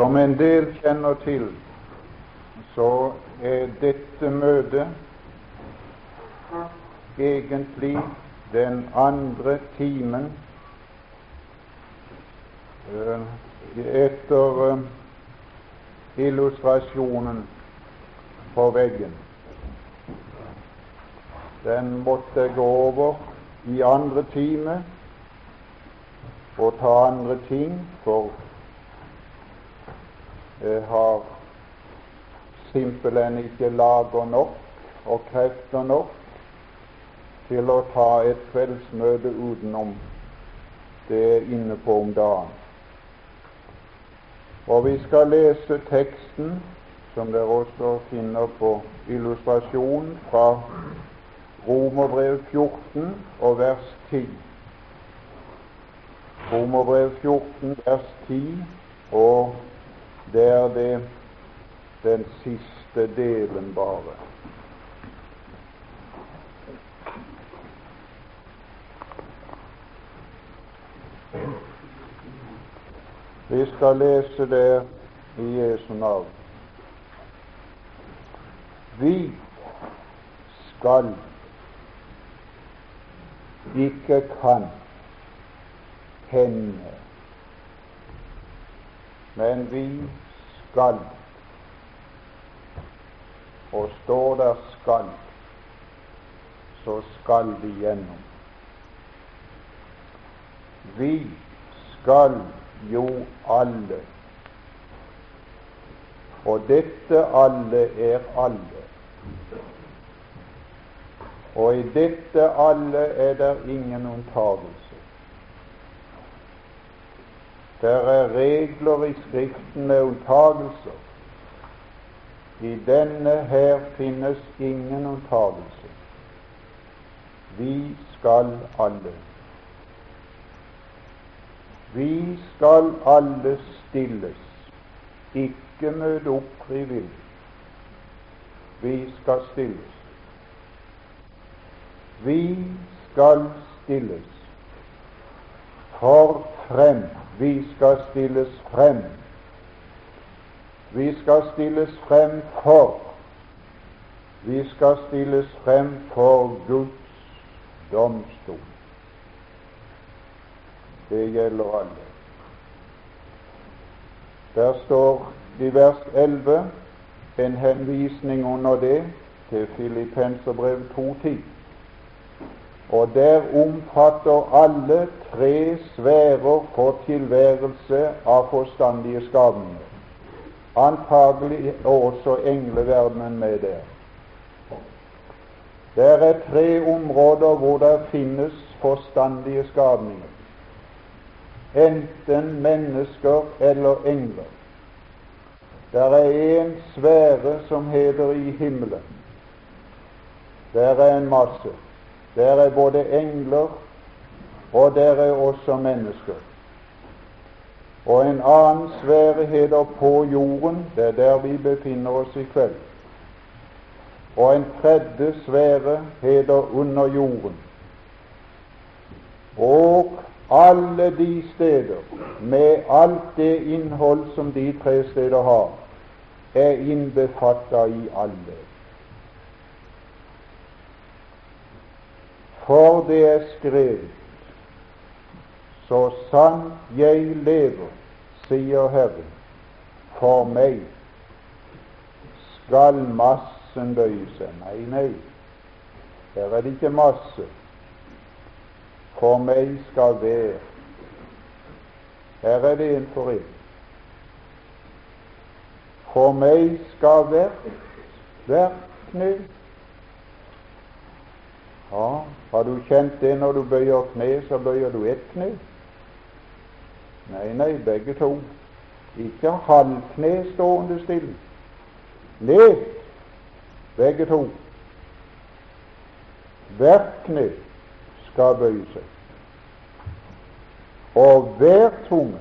Som en del kjenner til, så er dette møtet egentlig den andre timen eh, etter eh, illustrasjonen på veggen. Den måtte gå over i andre time og ta andre ting, for jeg har simpelthen ikke lager nok og krefter nok til å ta et kveldsmøte utenom det er inne på om dagen. Og vi skal lese teksten, som dere også finner på illustrasjonen, fra Romerbrev 14 og vers 10. Romerbrev 14, vers 10, og det er det den siste delen bare. Vi skal lese det i Jesu navn. Vi skal, ikke kan, hende, men vi skal. Og står der 'skal', så skal vi gjennom. Vi skal jo alle. Og dette alle er alle. Og i dette alle er det ingen unntagelse. Det er regler i Skriften med unntagelser. I denne her finnes ingen unntagelse. Vi skal alle. Vi skal alle stilles, ikke møte opp frivillig. Vi skal stilles. Vi skal stilles for frem. Vi skal stilles frem. Vi skal stilles frem for. Vi skal stilles frem for Guds domstol. Det gjelder alle. Der står i vers 11 en henvisning under det til Filippenserbrev 2.10. Og der omfatter alle tre sfærer for tilværelse av forstandige skapninger. Antagelig også engleverdenen med der. Der er tre områder hvor det finnes forstandige skapninger enten mennesker eller engler. Der er en sfære som heter i himmelen. Der er en masse. Der er både engler, og der er også mennesker. Og en annen sfære heter på jorden. Det er der vi befinner oss i kveld. Og en tredje sfære heter under jorden. Og alle de steder, med alt det innhold som de tre steder har, er innbefatta i alle. For det er skrevet, så sant jeg lever, sier Herren, for meg skal massen bøye seg. Nei, nei, her er det ikke masse for meg skal være. Her er det en for en. For meg skal hvert, hvert kne Ja, har du kjent det når du bøyer kne, så bøyer du ett kne? Nei, nei, begge to. Ikke halvkne stående stille. Ned, begge to. Hvert kne skal bøye seg. Og hver tunge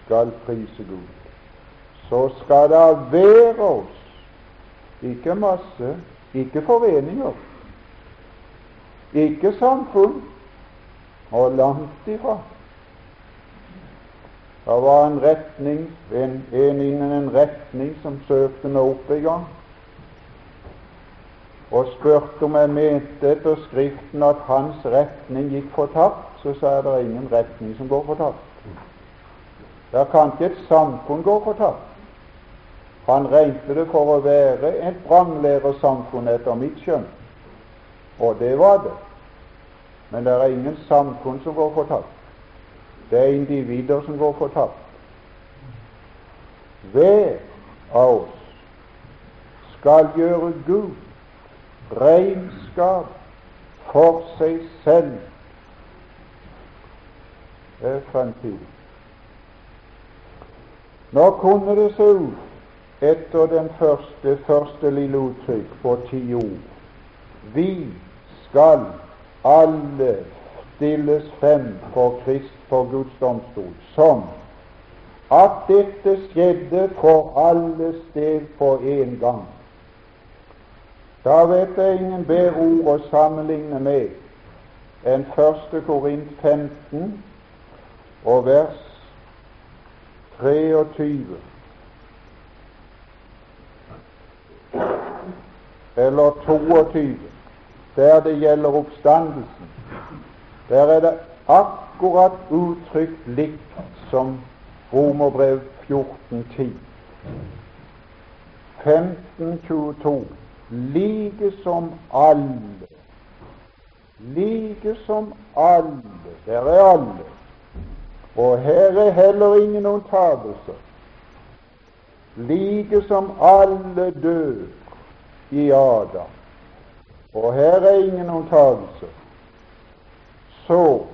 skal prise Gud. Så skal det være oss, ikke masse, ikke foreninger, ikke samfunn, og langt ifra. Det var en retning, en, en innen en retning som søkte meg opp en gang og spurte om jeg mente etter Skriften at hans retning gikk fortapt, så sa jeg det er ingen retning som går fortapt. Der kan ikke et samfunn gå fortapt. Han regnet det for å være et brannlærersamfunn etter mitt skjønn, og det var det. Men det er ingen samfunn som går fortapt. Det er individer som går fortapt. Hver av oss skal gjøre Gud regnskap for seg selv Det er fremtiden. Nå kunne det se ut etter den første, første lille uttrykk på ti ord. Vi skal alle stilles frem for Krist for Guds domstol, som at dette skjedde for alle sted på en gang. Da vet jeg ingen bedre ord å sammenligne med enn 1. Korint 15 og vers 23. Eller 22, der det gjelder oppstandelsen. Der er det akkurat uttrykt likt som Romerbrev 14.10. 15.22 like som alle. Like som alle. Der er alle. Og her er heller ingen unntakelser. Like som alle dør i Adam. Og her er ingen unntagelse, Så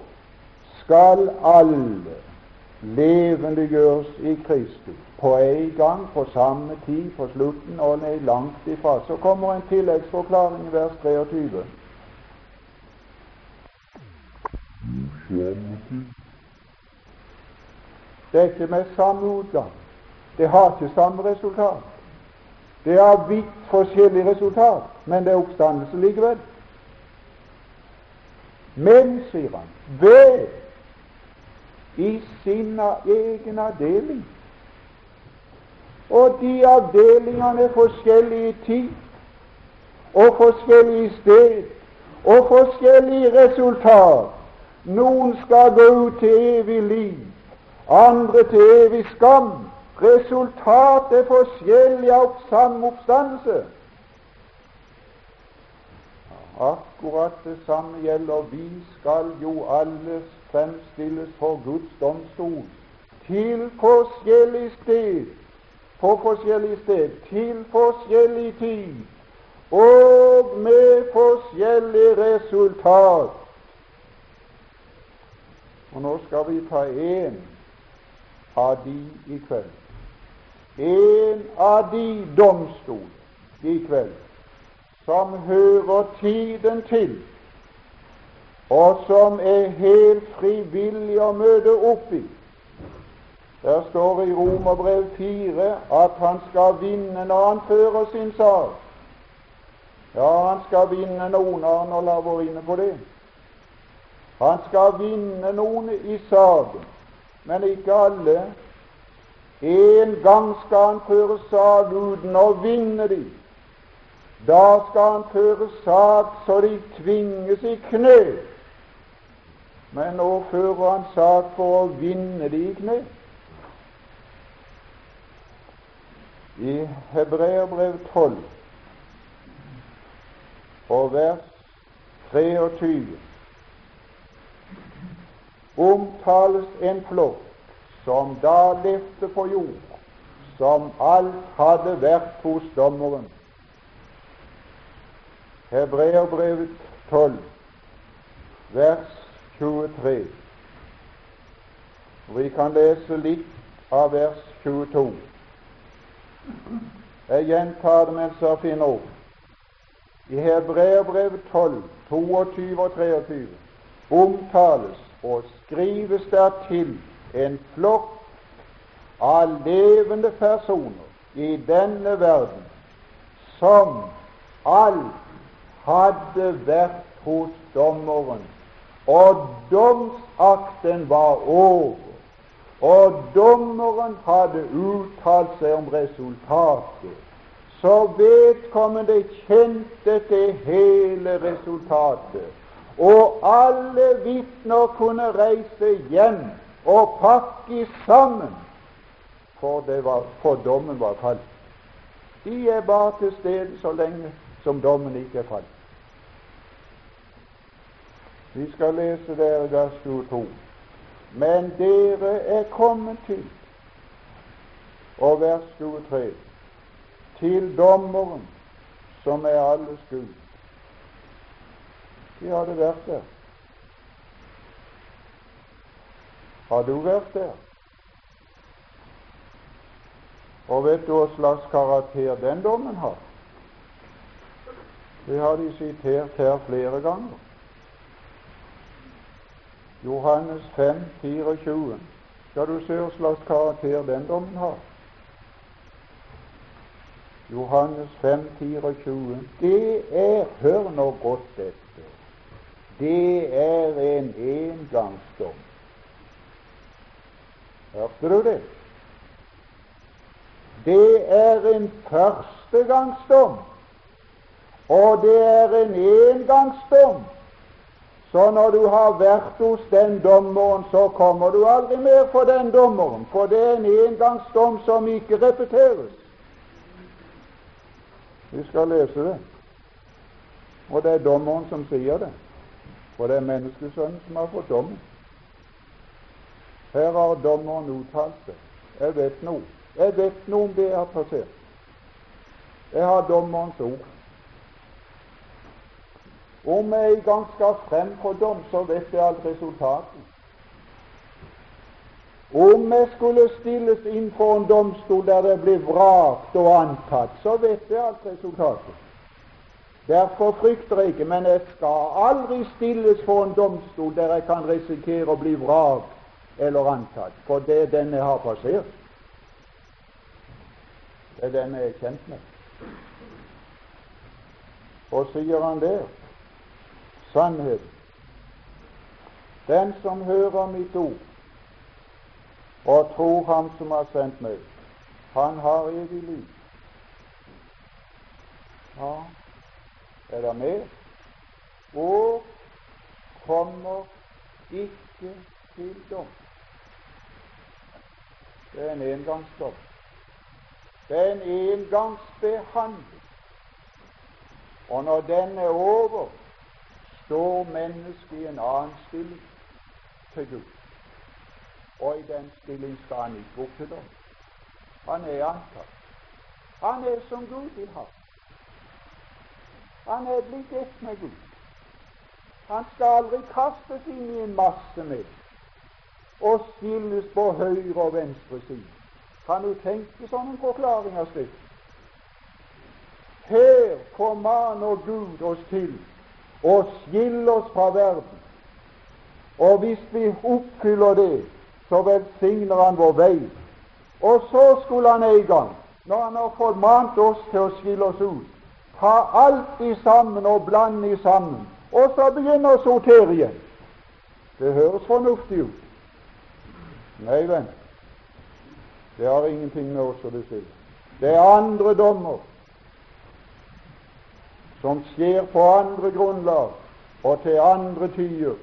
skal alle levendegjøres i Kristus på en gang, på samme tid, på slutten, og nei, langt ifra. Så kommer en tilleggsforklaring i vers 23. Det er med samme utgang. Det har ikke samme resultat. Det er vidt forskjellig resultat, men det er oppstandelse likevel. Men, sier han, ved i sin egen avdeling og de avdelingene er forskjellige i tid og forskjellige sted og forskjellige resultat. Noen skal gå ut til evig liv, andre til evig skam. Resultatet er forskjellig av samme oppstandelse. Akkurat det samme gjelder. Vi skal jo alle fremstilles for Guds domstol til forskjellig sted på forskjellig sted, til forskjellig tid og med forskjellig resultat. Og nå skal vi ta én av de i kveld. En av de domstol i kveld som hører tiden til, og som er helt frivillig å møte opp i. Der står i Romerbrev 4 at han skal vinne når han fører sin sak. Ja, han skal vinne noen, Arne la vår inne på det. Han skal vinne noen i saken, men ikke alle. En gang skal han føre sak uten å vinne de. Da skal han føre sak så de tvinges i kne. Men nå fører han sak for å vinne de i kne. I Hebreerbrev 12 og vers 23 omtales en flokk som da levde på jord, som alt hadde vært hos dommeren. Hebreerbrevet 12, vers 23. Vi kan lese litt av vers 22. Jeg gjentar det mens jeg finner ord. I Hebreerbrevet 12, 22 og 23 omtales og skrives der til en flokk av levende personer i denne verden som alt hadde vært hos dommeren, og domsakten var over. og dommeren hadde uttalt seg om resultatet, så vedkommende kjente til hele resultatet, og alle vitner kunne reise hjem og pakke sammen, for, var, for dommen var falt. De er bare til stede så lenge som dommen ikke er falt. Vi skal lese der i vers 22. Men dere er kommet til, og vers 23, til dommeren, som er alles Gud. De hadde vært der. Har du vært der? Og vet du hva slags karakter den dommen har? Det har de sitert her flere ganger. Johannes 5, 24. Skal du se hva slags karakter den dommen har? Johannes 5, 24. Det er Hør nå godt etter. Det er en engangsdom. Hørte du det? Det er en førstegangsdom, og det er en engangsdom så når du har vært hos den dommeren, så kommer du aldri mer for den dommeren, for det er en engangsdom som ikke repeteres. Vi skal lese det, og det er dommeren som sier det, for det er menneskesønnen som har fått dommen. Her har dommeren uttalt det. Jeg vet noe. Jeg vet noe om det jeg har passert. Jeg har dommerens ord. Om jeg en gang skal frem for dom, så vet jeg alt resultatet. Om jeg skulle stilles inn for en domstol der det blir vrakt og antatt, så vet jeg alt resultatet. Derfor frykter jeg ikke, men jeg skal aldri stilles for en domstol der jeg kan risikere å bli vrakt eller antatt, for det den jeg har passert. Det er den jeg er kjent med. Og sier han der sannhet. Den som hører mitt ord og tror Ham som har sendt meg, han har evig liv. Ja, er det mer? Og kommer ikke til dom. Det er en engangsdom. Det er en engangsbehandling. Og når den er over, står mennesket i en annen stilling til Gud. Og i den stilling skal han ikke opp til dom. Han er antatt. Han er som Gud vil ha. Han er blitt ett med Gud. Han skal aldri kastes inn i en masse med og stilles på høyre og venstre side. Kan du tenke sånn en forklaring av Skriften? Her formaner Gud oss til og skille oss fra verden. Og hvis vi oppfyller det, så velsigner Han vår vei. Og så skulle Han en gang, når Han har formant oss til å skille oss ut, ta alt i sammen og blande i sammen, og så begynne å sortere igjen. Det høres fornuftig ut. Nei, venn, det har ingenting med oss å bestille. Det er andre dommer som skjer på andre grunnlag og til andre tider.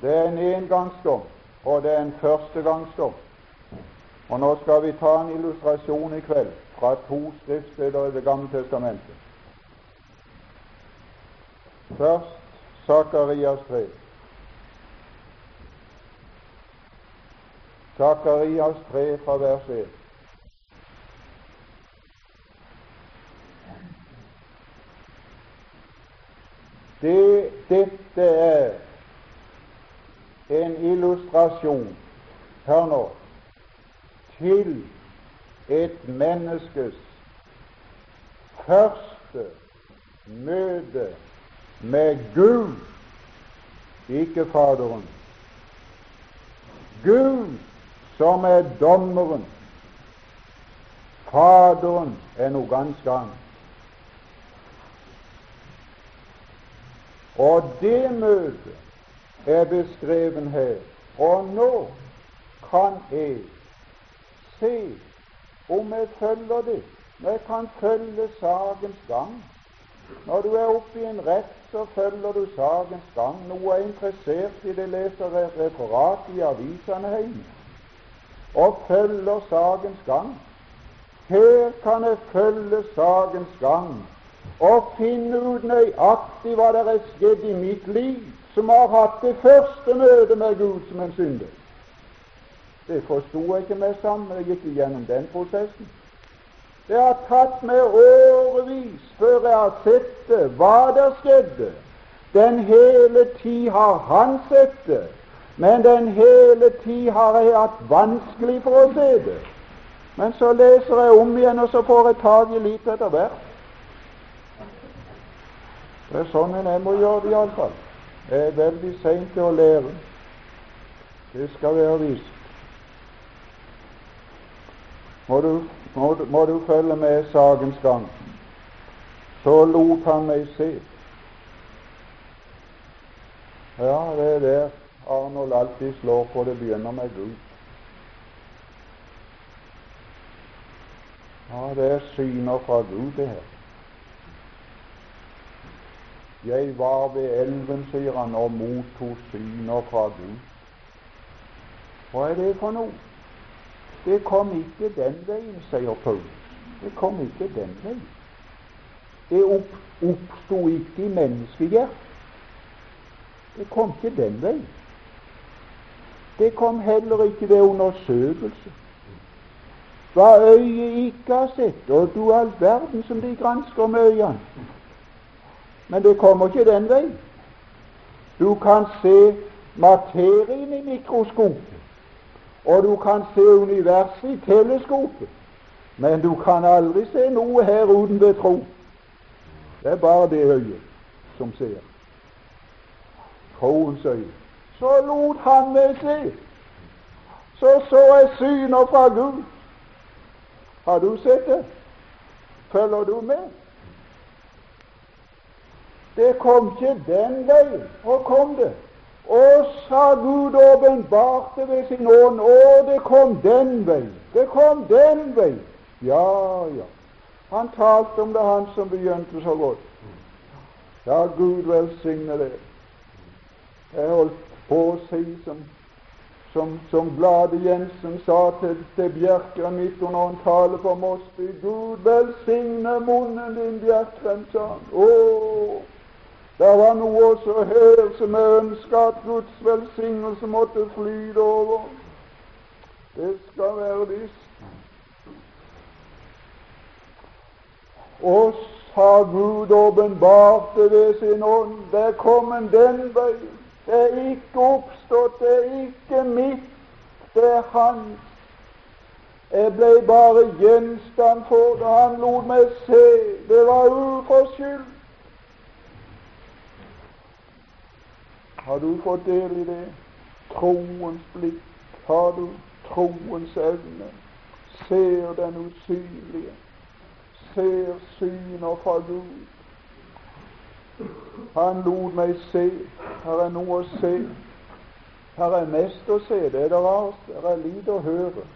Det er en engangsdom, og det er en førstegangsdom. Og nå skal vi ta en illustrasjon i kveld fra to skriftsteder i Det gamle testamentet. Først Sakarias 3. Sakarias 3 fra vers 1. Det, dette er en illustrasjon hør nå til et menneskes første møte med Gud, ikke Faderen. Gud som er dommeren. Faderen er noe ganske annet. Og det møtet er beskreven her. Og nå kan jeg se om jeg følger det. Når jeg kan følge sakens gang. Når du er oppe i en rett, så følger du sakens gang. Noe er interessert i det, leser referat i avisene hjemme og følger sakens gang. Her kan jeg følge sakens gang og finne ut nøyaktig hva det er skjedd i mitt liv, som har hatt det første møtet med Gud som en synder. Det forsto jeg ikke med sammen. Jeg gikk igjennom den prosessen. Det har tatt meg årevis før jeg har sett det, hva der skjedde. Den hele tid har han sett det, men den hele tid har jeg hatt vanskelig for å se det. Men så leser jeg om igjen, og så får jeg tak i litt etter hvert. Det er sånn en må gjøre det iallfall. Det er veldig seint å lære. Det skal være visst. Må du, må, må du følge med sakens gang. Så lot han meg se. Ja, det er der Arnold alltid slår på. Det begynner med Gud. Ja, det er syner fra Gud, det her. Jeg var ved elven, sier han, og mottok syner fra Gud. Hva er det for noe? Det kom ikke den veien, sier Paulus. Det kom ikke den veien. Det opp, oppsto ikke i menneskehjertet. Det kom ikke den veien. Det kom heller ikke ved undersøkelse. Hva øyet ikke har sett, og du all verden som de gransker med øynene. Men det kommer ikke den veien. Du kan se materien i mikroskopet, og du kan se universet i teleskopet, men du kan aldri se noe her uten ved tro. Det er bare det øyet som ser. Troens øye. Så lot han meg se. Så så jeg syner fra Gud. Har du sett det? Følger du med? Det kom ikke den veien. Hvor kom det? Og sa Gud åpenbarte ved sin ånd. Å, det kom den veien. Det kom den veien. Ja, ja. Han talte om det, han som begynte så godt. Ja, Gud velsigne det. Jeg holdt på seg, som, som, som Glade Jensen sa til, til Bjerkreim midt under en tale på Mosby. Gud velsigne munnen din, Bjerkreim, sa han. Å, det var noe også her som jeg ønska at Guds velsignelse måtte flyte over. Det skal være visst. Oss har Gud åpenbart det ved sin ånd. Det er kommet den veien. Det er ikke oppstått, det er ikke mitt, det er hans. Jeg ble bare gjenstand for det. Han lot meg se. Det var uforskyldt. Har du fått del i det? Troens blikk. Har du troens evne? Ser den usynlige. Ser syner fra Gud. Han lot meg se. Her er noe å se. Her er mest å se. Det er det rart. Her er lite å høre.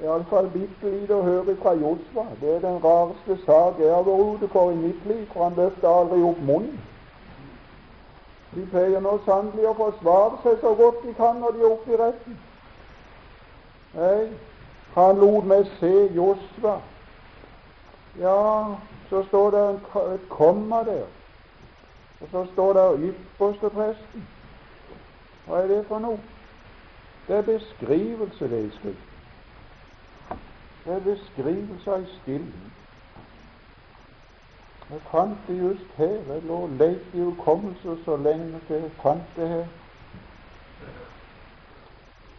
Iallfall bitte lite å høre fra Josva. Det er den rareste sak jeg har vært ute for i mitt liv, for han løfter aldri opp munnen. De pleier nå sannelig å forsvare seg så godt de kan når de er oppe i retten. Nei, han lot meg se Josva. Ja, så står det et komma der. Og så står det ypperste presten. Hva er det for noe? Det er beskrivelse, det i Skrift. Det er beskrivelse av stillen. Jeg fant det just her. Jeg lå leit i hukommelse så lenge til jeg fant det her.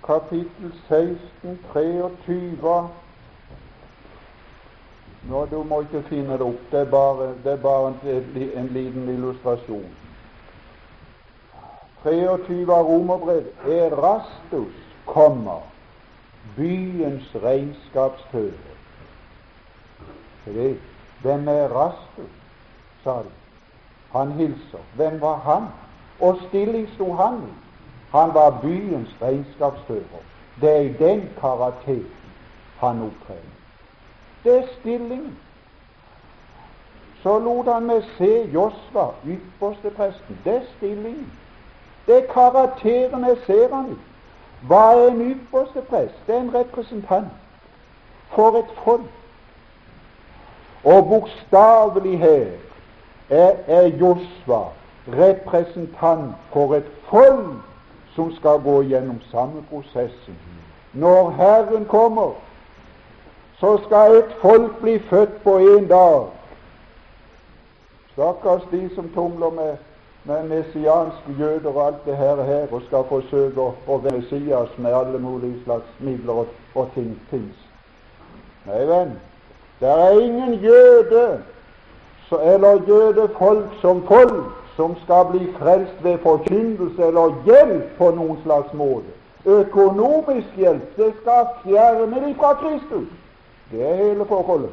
Kapittel 16, 23. Nå, Du må ikke finne det opp. Det er bare, det er bare en, en, liten illustrasjon. 23 av romerbrev. Erastus kommer, byens regnskapsfører. Hvem er Erastus? sa de. Han hilser. Hvem var han? Og stilling sto han i. Han var byens regnskapsfører. Det er i den karakteren han opptrer. Det er stillingen. Så lot han meg se Josva, ypperste presten. Det er stillingen. Det er karakteren jeg ser han i. Hva er en ypperste prest? Det er en representant for et folk. Og bokstavelig her er, er Josva representant for et folk som skal gå gjennom samme prosessen. Når Herren kommer, så skal et folk bli født på én dag. Stakkars de som tumler med, med messianske jøder og alt det her, her og skal forsøke å, å være Messias med alle mulige slags midler og, og ting. Tings. Nei, venn, det er ingen jøde eller jødefolk som folk som skal bli frelst ved forkynnelse eller hjelp på noen slags måte. Økonomisk hjelp, det skal fjerne dem fra Kristus. Det er hele forholdet.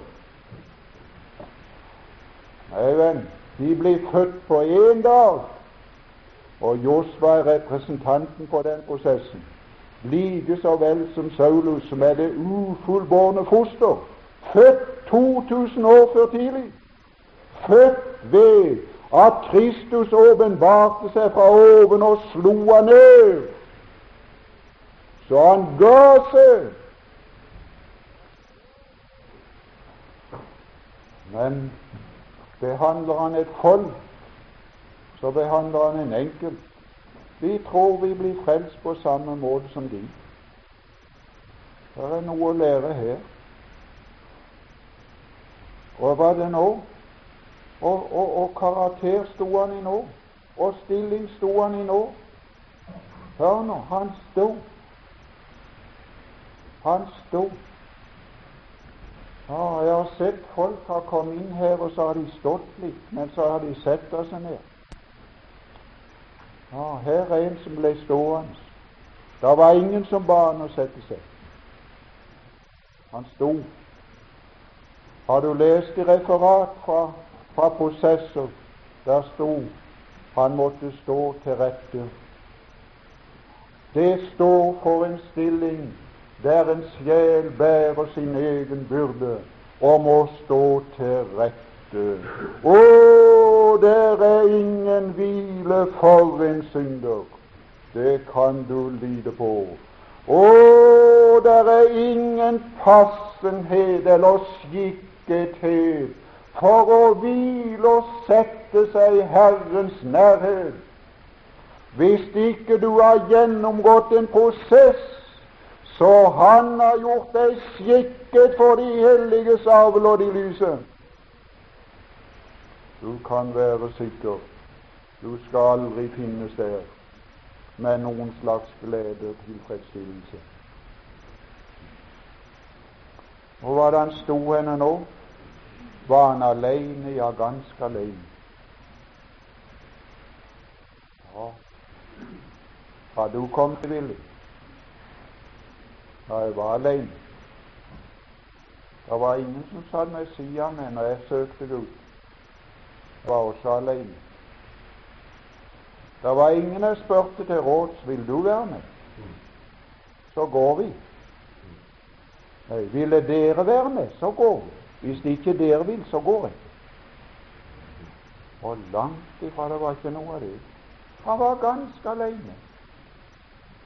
Nei, venn, de blir født på én dag, og Josva er representanten for den prosessen. Like så vel som Saulus, som er det ufullbårne foster, født 2000 år før tidlig, født ved at Kristus åpenbarte seg fra oven og slo han ned, så han ga seg. Men behandler han et folk, så behandler han en enkelt. Vi tror vi blir frelst på samme måte som de. Det er noe å lære her. Og hva er det nå? Og, og, og karakter sto han i nå. Og stilling sto han i nå. Hør nå, han sto. Han sto. Ja, jeg har sett folk har kommet inn her, og så har de stått litt, men så har de sett seg ned. Ja, her er en som ble stående. Det var ingen som ba han å sette seg. Han sto. Har du lest i referat fra, fra prosessor? Der sto han måtte stå til rette. Det står for en stilling der en sjel bærer sin egen byrde og må stå til rette. Å, der er ingen hvile for en synder. Det kan du lide på. Å, der er ingen passenhet eller skikkethet for å hvile og sette seg i Herrens nærhet. Hvis ikke du har gjennomgått en prosess så Han har gjort deg skikket for de helliges avl og de lyse. Du kan være sikker, du skal aldri finnes der med noen slags glede og tilfredsstillelse. Og det han sto henne nå? var han alene, ja, ganske alene. Ja, har du kommet villig? Ja, jeg var alene. Det var ingen som satt ved siden av meg når jeg søkte Gud. Jeg var også alene. Det var ingen jeg spurte til råds vil du være med. Så går vi. Nei, ville dere være med, så går vi. Hvis ikke dere vil, så går jeg. Og langt ifra det var ikke noe av det. Han var ganske alene.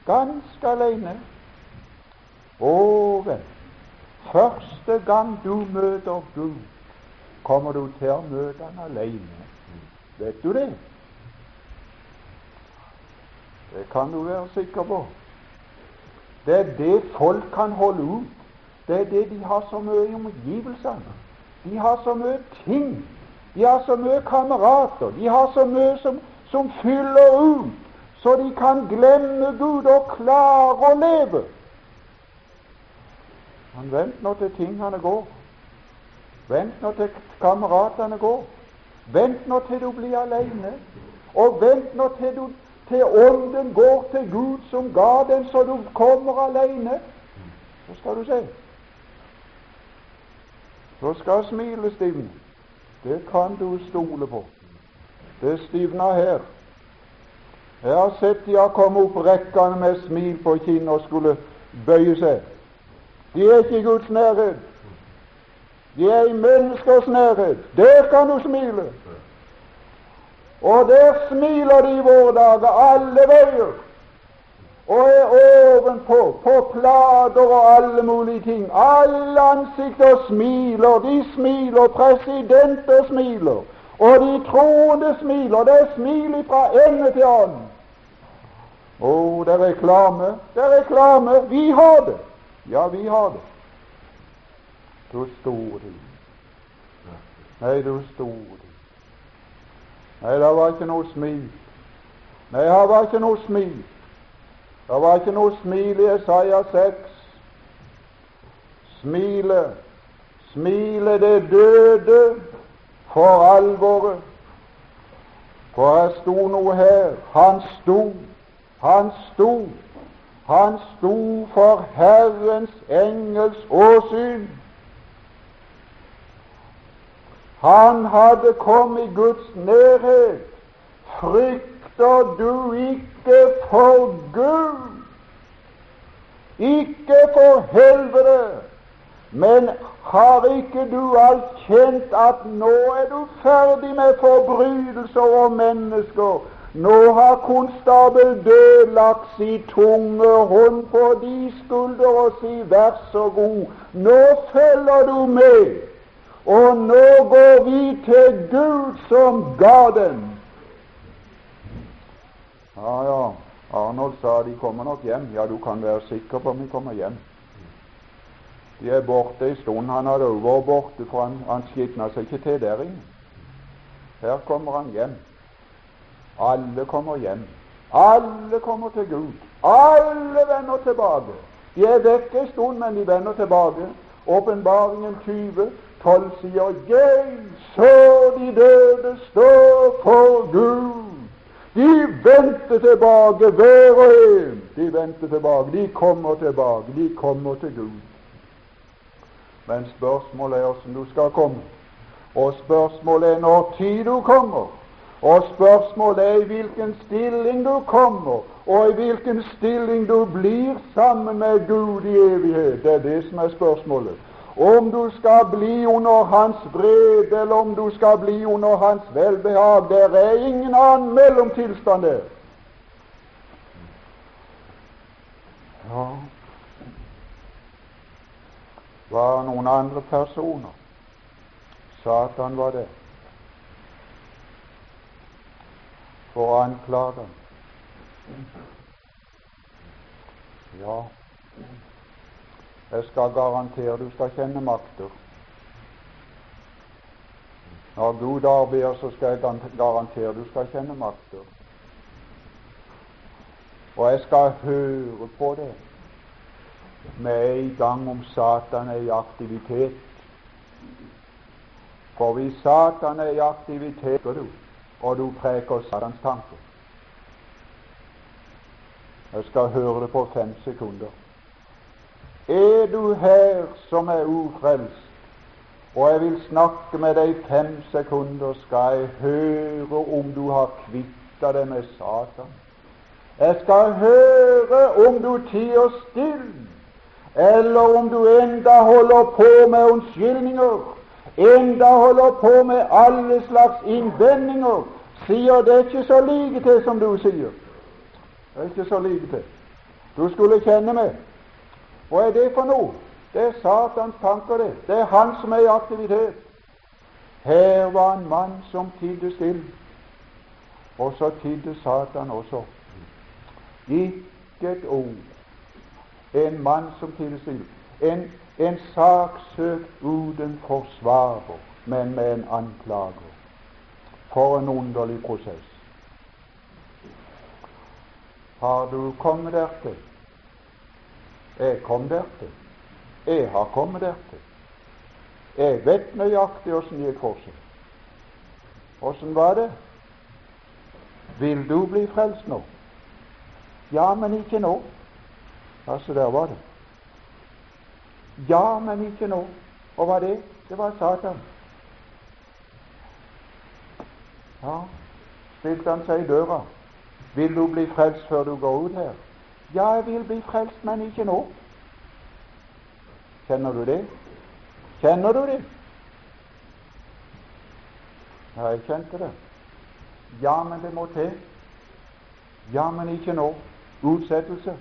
Ganske alene. Å, vel, første gang du møter Gud, kommer du til å møte Han alene. Vet du det? Det kan du være sikker på. Det er det folk kan holde ut. Det er det de har så mye i omgivelsene. De har så mye ting. De har så mye kamerater. De har så mye som, som fyller ut, så de kan glemme Gud og klare å leve. Men vent nå til tingene går. Vent nå til kameratene går. Vent nå til du blir alene. Og vent nå til, du, til ånden går til Gud som ga den, så du kommer alene. Så skal du se. Så skal smilet stivne. Det kan du stole på. Det stivna her. Jeg har sett de har kommet opp rekkene med smil på kinnet og skulle bøye seg. De er ikke i Guds nærhet. De er i menneskers nærhet. Der kan du smile. Og der smiler de i våre dager alle veier og er ovenpå, på plater og alle mulige ting. Alle ansikter smiler. De smiler, presidenter smiler, og de troende smiler. Det er smil fra ende til annen. Å, oh, det er reklame. Det er reklame. Vi har det. Ja, vi har det. Du store. Nei, du store. Nei, det var ikke noe smil. Nei, det var ikke noe smil. Det var ikke noe smil i Isaiah 6. Smilet, smilet det døde for alvoret. For det sto noe her. Han sto, han sto, han sto for Herrens engels åsyn. Han hadde kommet i Guds nærhet. Frykter du ikke for Gud, ikke for helvete. Men har ikke du alt kjent at nå er du ferdig med forbrytelser og mennesker? Nå har konstabel Død lagt si tunge hånd på de skulder og si vær så god, nå følger du med, og nå går vi til Gud som ga den. Ja, ja. Arnold sa de kommer nok hjem. Ja, du kan være sikker på om de kommer hjem. De er borte en stund. Han hadde vært borte, for han, han skitna seg ikke til der inne. Her kommer han hjem. Alle kommer hjem. Alle kommer til Gud. Alle vender tilbake. De er vekke en stund, men de vender tilbake. Åpenbaringen 20, 12 sier Jeg så de døde stå for Gud. De vendte tilbake, hver og en. De vendte tilbake. De kommer tilbake. De kommer til Gud. Men spørsmålet er åssen du skal komme. Og spørsmålet er når tid du kommer. Og spørsmålet er i hvilken stilling du kommer, og i hvilken stilling du blir sammen med Gud i evighet. Det er det som er spørsmålet. Om du skal bli under Hans vrede, eller om du skal bli under Hans velbehag, det er ingen annen mellomtilstand der. Ja Var noen andre personer? Satan var det. For å anklage. Ja, jeg skal garantere du skal kjenne makter. Når Gud arbeider, så skal jeg garantere du skal kjenne makter. Og jeg skal høre på det med en gang om Satan er i aktivitet. For hvis Satan er i aktivitet, og du preker Satans tanker Jeg skal høre det på fem sekunder. Er du her som er ufrelst, og jeg vil snakke med deg fem sekunder, skal jeg høre om du har kvitta deg med Satan. Jeg skal høre om du tier stille, eller om du enda holder på med unnskyldninger, enda holder på med alle slags innvendinger, sier det ikke så like til som du sier. Det er ikke så like til. Du skulle kjenne meg. Hva er det for noe? Det er Satans tanker, det. Det er han som er i aktivitet. Her var en mann som tidde stille, og så tidde Satan også. Ikke et ord. En mann som tidde stille. En, en sak søkt uten forsvarer, men med en anklager. For en underlig prosess. Har du kommet dertil? Jeg kom dertil. Jeg har kommet dertil. Jeg vet nøyaktig åssen gikk for seg. Åssen var det? Vil du bli frelst nå? Ja, men ikke nå. Altså, der var det. Ja, men ikke nå. Og hva det? Det var Satan. Ja, stilte han seg i døra. Vil du bli frelst før du går ut her? Ja, jeg vil bli frelst, men ikke nå. Kjenner du det? Kjenner du det? Ja, jeg kjente det. Ja, men det må til. Ja, men ikke nå. Utsettelse.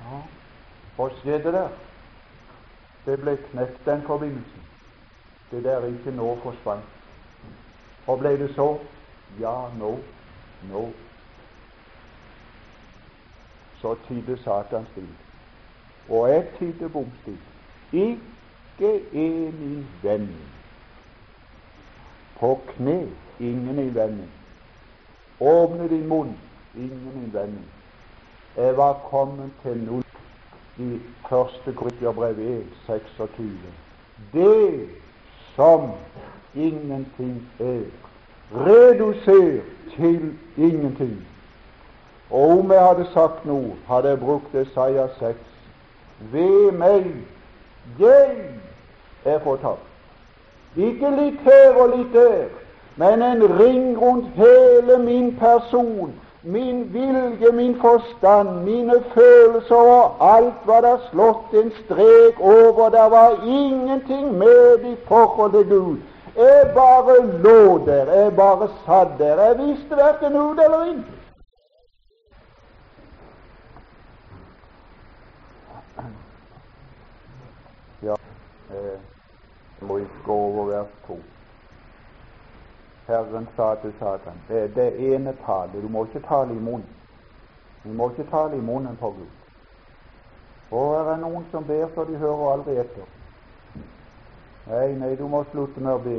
Ja, Hva skjedde der? Det ble knekt, den forbindelsen. Det der ikke nå forsvant. Og ble det så? Ja, nå. Nå. Så tidde Satan stille. Og jeg tidde bom stille. Ikke en innvending. På kne ingen innvending. Åpne din munn ingen innvending. Jeg var kommet til null i første Korintiabrev 1, 26. Det som ingenting er, redusert til ingenting. Og om jeg hadde sagt noe, hadde jeg brukt Isaiah 6. Ved meg, jeg er fortapt. Ikke litt her og litt der, men en ring rundt hele min person min vilje, min forstand, mine følelser og alt var der slått en strek over. Det var ingenting med i forhold til Gud. Jeg bare lå der, jeg bare satt der. Jeg visste verken ut eller inn. Ja, jeg må ikke gå over vers to. Herren sa til Satan det er det ene tallet. Du må ikke tale i munnen. Du må ikke tale i munnen på Gud. Og er det noen som ber så de hører aldri etter. Nei, nei, du må slutte med å be.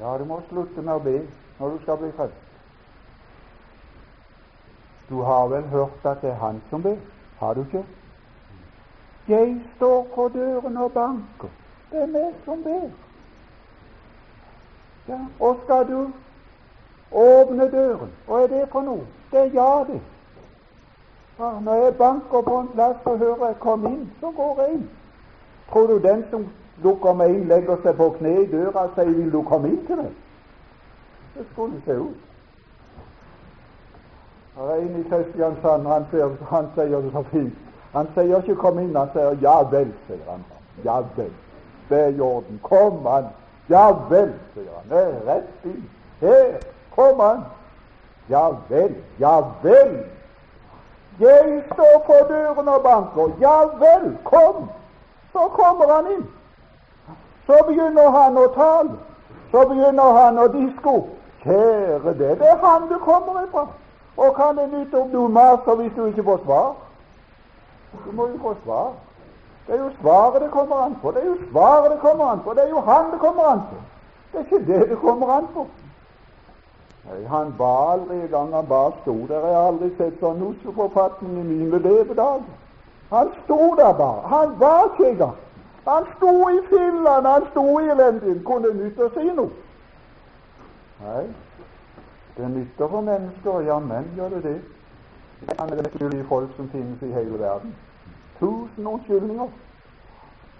Ja, du må slutte med å be når du skal bli frelst. Du har vel hørt at det er Han som ber? Har du ikke? Jeg står på døren og banker. Det er meg som ber. Ja, og skal du åpne døren? Hva er det for noe? Det er ja, det. Ja, når jeg banker på en plass og hører jeg 'kom inn', så går jeg inn. Tror du den som lukker meg inn, legger seg på kne i døra og sier 'vil du komme inn til meg'? Det skulle se ut. Er en i Kristiansand, han, sier, han sier det så fint. Han sier ikke 'kom inn', han sier 'ja vel', sier han. Ja vel. Det er i orden. Kom, han. Ja vel, sier han. Det er rett i. Her kom han. Ja vel, ja vel. Jeg står på døren og banker. Ja vel, kom. Så kommer han inn. Så begynner han å tale. Så begynner han å disko. Kjære det, det er han du kommer ifra. Og kan det nytte om du maser hvis du ikke får svar? Du må jo få svar. Det er jo svaret det kommer an på. Det er jo svaret det kommer an på. Det er jo han det kommer an på. Det er ikke det det kommer an på. Nei, Han ba aldri gang han bare sto der. Jeg har aldri sett sånn osseforfatning i mine levedager. Han sto der bare. Han var ikke engang. Han sto i fillene, han sto i elendigheten. Kunne nytte å si noe? Nei, det nytter for mennesker. Ja, men gjør det det? Han er det folk som finnes i hele verden. Tusen unnskyldninger.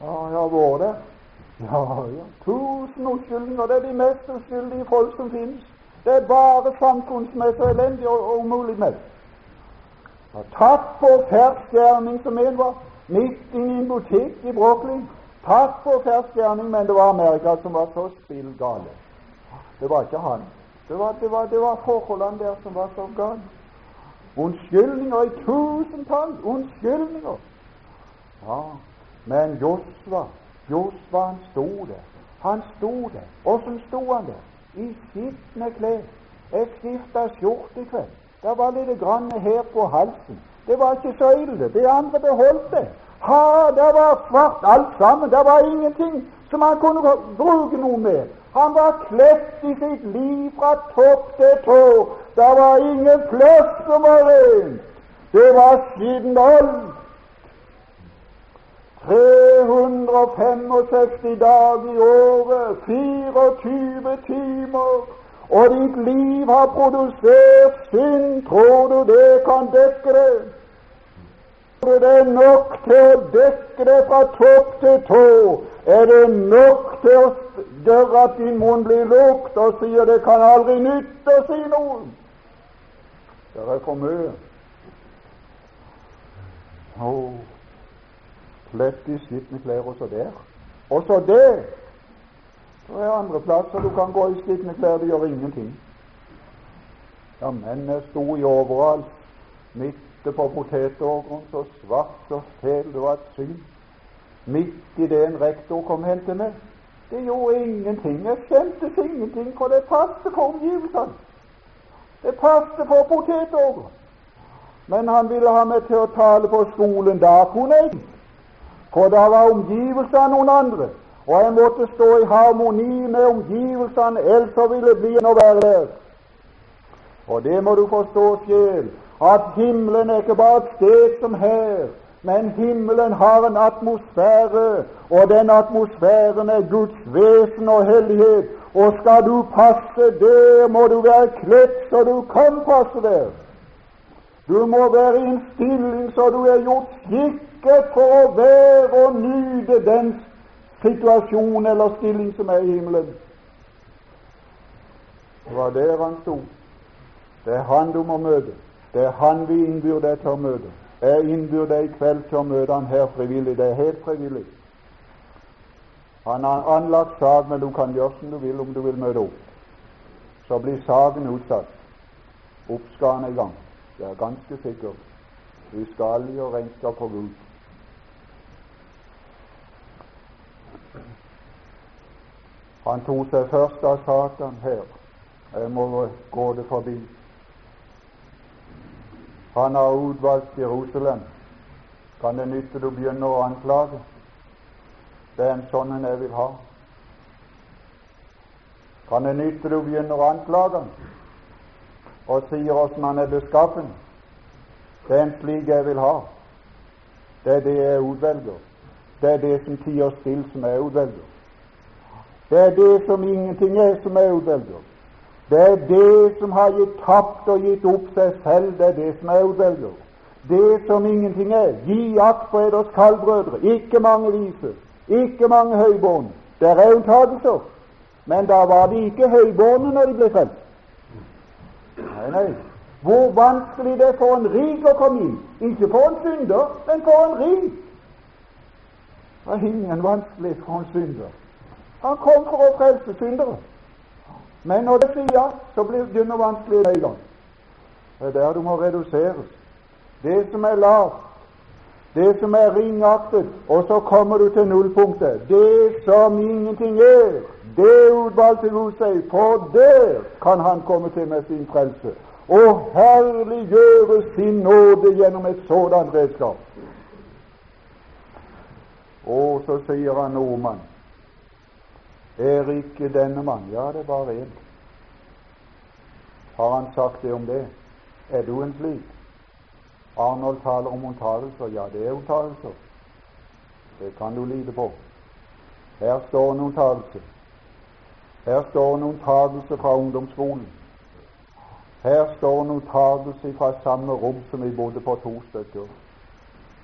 Ja, jeg har vært der. Ja, ja. Tusen unnskyldninger. Det er de mest uskyldige folk som finnes. Det er bare samfunnsmessig elendig og, og umulig med. Ja, tatt på fersk gjerning som en var, midt inne i en butikk i Brooklyn. Tatt på fersk gjerning, men det var Amerika som var så spillgale. Det var ikke han. Det var, det var, det var forholdene der som var så gale. Unnskyldninger i tusentall. Unnskyldninger. Ja, men Josva, Josva han sto der. Han sto der. Åssen sto han der? I skitne klær. Jeg skifta skjorte i kveld. Det var lite grann her på halsen. Det var ikke så ille. Det andre beholdt det. Ha, det var svart alt sammen. Det var ingenting som han kunne bruke noe med. Han var kledt i sitt liv fra topp til tå. Det var ingen plass som var rent. Det var skitten alt. 365 dager i året, 24 timer, og ditt liv har produsert synd. Tror du det kan dekke det? Det er nok til å dekke det fra topp til tå. Er det nok til å gjøre at din munn blir lukt og sier det kan aldri nytte å si noe? Det er for mye. Oh, plett i skitne klær også der. Også det. Så er andre plasser du kan gå i skitne klær, det gjør ingenting. Ja, mennene sto i overalt, midt på potetåkeren, så svart og fæl det var et syn. Midt i det en rektor kom hen til. Det gjorde ingenting. Jeg kjentes ingenting, for det passet for omgivelsene. Det passet for potetåkeren. Men han ville ha meg til å tale på skolen. Da kunne jeg For da var omgivelsene noen andre. Og jeg måtte stå i harmoni med omgivelsene, ellers ville det bli noe der. Og det må du forstå sjel, at himmelen er ikke bare et sted som her, men himmelen har en atmosfære, og den atmosfæren er Guds vesen og hellighet. Og skal du passe der, må du være kledt så du kan passe der. Du må være i en stilling så du er gjort skikket for å være og nyte den situasjon eller stilling som er i himmelen. Det var der han sto. Det er han du må møte. Det er han vi innbyr deg til å møte. Jeg innbyr deg i kveld til å møte han her frivillig. Det er helt frivillig. Han har anlagt sak, men du kan gjøre som du vil om du vil møte opp. Så blir saken utsatt. Opp skal han i gang. Det er ganske sikkert. Vi skal gjøre regnskap for Gud. Han tok seg først av Satan her. Jeg må gå det forbi. Han har utvalgt Jerusalem. Kan det nytte du begynner å anklage? Det er en sånn en jeg vil ha. Kan det nytte du begynner å anklage og sier åssen han er beskaffen? Det er en slik jeg vil ha. Det er det jeg utvelger. Det er det som tier stille, som jeg utvelger. Det er det som ingenting er, som er utvelger. Det er det som har gitt tapt og gitt opp seg selv, det er det som er utvelger. Det som ingenting er. Gi akt på eders kallbrødre. Ikke mange vise, ikke mange høybånd. Det er unntakelser, men da var de ikke høybårne når de ble frelst. Nei, nei. Hvor vanskelig det er for en rik å komme inn. Ikke for en synder, men for en rik. Det var ingen vanskelig for en synder. Han kom for å frelse syndere. Men når det sier så blir det vanskelig en gang. Det er der du må reduseres. Det som er lavt, det som er ringaktet, og så kommer du til nullpunktet. Det som ingenting er, det utvalgte Gud seg, for der kan han komme til med sin frelse og herliggjøre sin nåde gjennom et sådant redskap. Og så sier han nordmann er ikke denne mann Ja, det er bare én. Har han sagt det om det? Er du en slik? Arnold taler om unntagelser. Ja, det er unntagelser. Det kan du lide på. Her står en unntagelse. Her står en unntagelse fra ungdomsskolen. Her står en unntagelse fra samme rom som vi bodde på to stykker.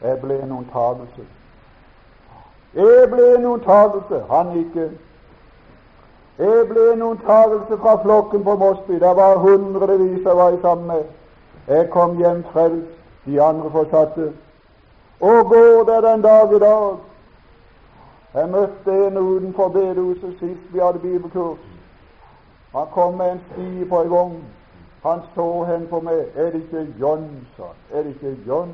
Jeg ble en unntagelse. Jeg ble en unntagelse, han ikke. Jeg ble en unntagelse fra flokken på Mosby. Det var hundrevis jeg var sammen med. Jeg kom hjem frelst, de andre fortsatte. Og går det den dag i dag? Jeg møtte en utenfor bedehuset sist vi hadde bibelkurs. Han kom med en stie på en gang. Han så hen på meg. Er det ikke John, sa. Er det ikke John?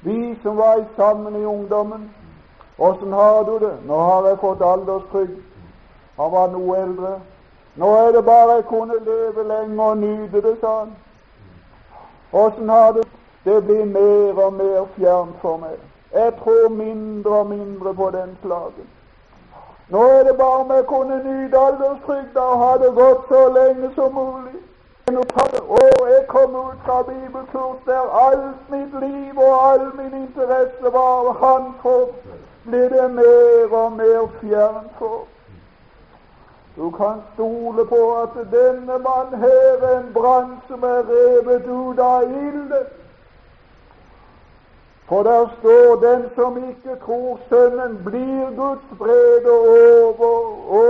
Vi som var sammen i ungdommen, åssen har du det? Nå har jeg fått alderstrygd. Han var noe eldre. Nå er det bare jeg kunne leve lenge og nyte det, sa han. Åssen har det Det blir mer og mer fjernt for meg. Jeg tror mindre og mindre på den slagen. Nå er det bare om jeg kunne nyte alderstrygda og ha det godt så lenge som mulig. Og jeg kom ut fra bibelkurs der alt mitt liv og all min interesse var Han for, blir det mer og mer fjernt for. Du kan stole på at denne mann her er en brann som er revet ut av ilden. For der står den som ikke tror Sønnen, blir Guds brede over. Å,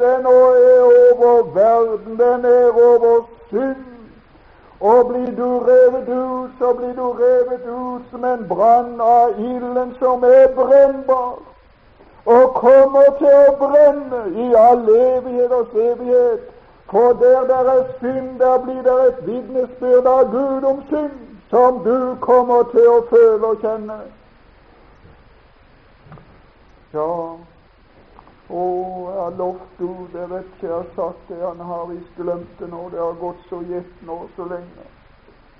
den er over verden, den er over synd. Og blir du revet ut, så blir du revet ut som en brann av ilden som er brennbar, og kommer til å brenne i all evighet og evighet. For der det er synd, der blir det et vitnesbyrd av Gud om synd, som du kommer til å føle og kjenne. Ja, å, jeg har lovt Gud, jeg vet ikke jeg har sagt det, han har visst glemt det nå, det har gått så gjett nå så lenge.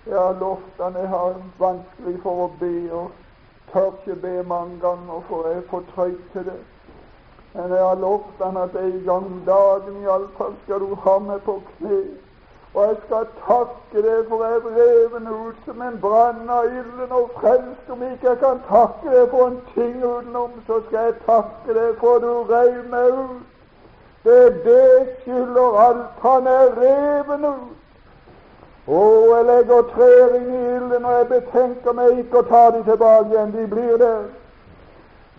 Jeg har lovt han, jeg har vanskelig for å be, og tør ikke be mange ganger, for jeg er for trøyt til det. Men jeg har lovt han at en gang om dagen iallfall skal du ha meg på kne. Og jeg skal takke deg for jeg er reven ut som en brann av ilden og frelst. Om ikke jeg kan takke deg for en ting utenom, så skal jeg takke deg for du reiv meg ut. Det er det skylder alt. Han er reven ut. Å, jeg legger trær inn i ilden, og jeg betenker meg ikke å ta dem tilbake igjen. De blir der.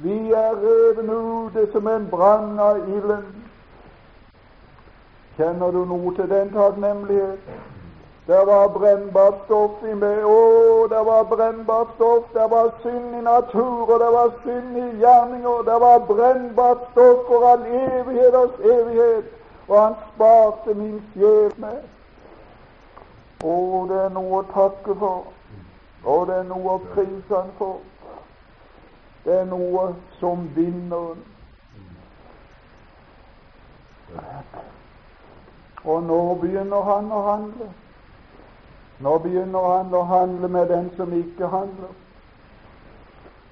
Vi er revet ute som en brann av ilden. Kjenner du noe til den takknemlighet? Det var brennbart stoff i meg. Å, det var brennbart stoff. Det var synd i natur, og det var synd i gjerninger. Det var brennbart stoff for all evigheters evighet. Og han sparte min sjel med. Å, det er noe å takke for. Og det er noe å prise han for. Det er noe som vinner. Og nå begynner han å handle. Nå begynner han å handle med den som ikke handler.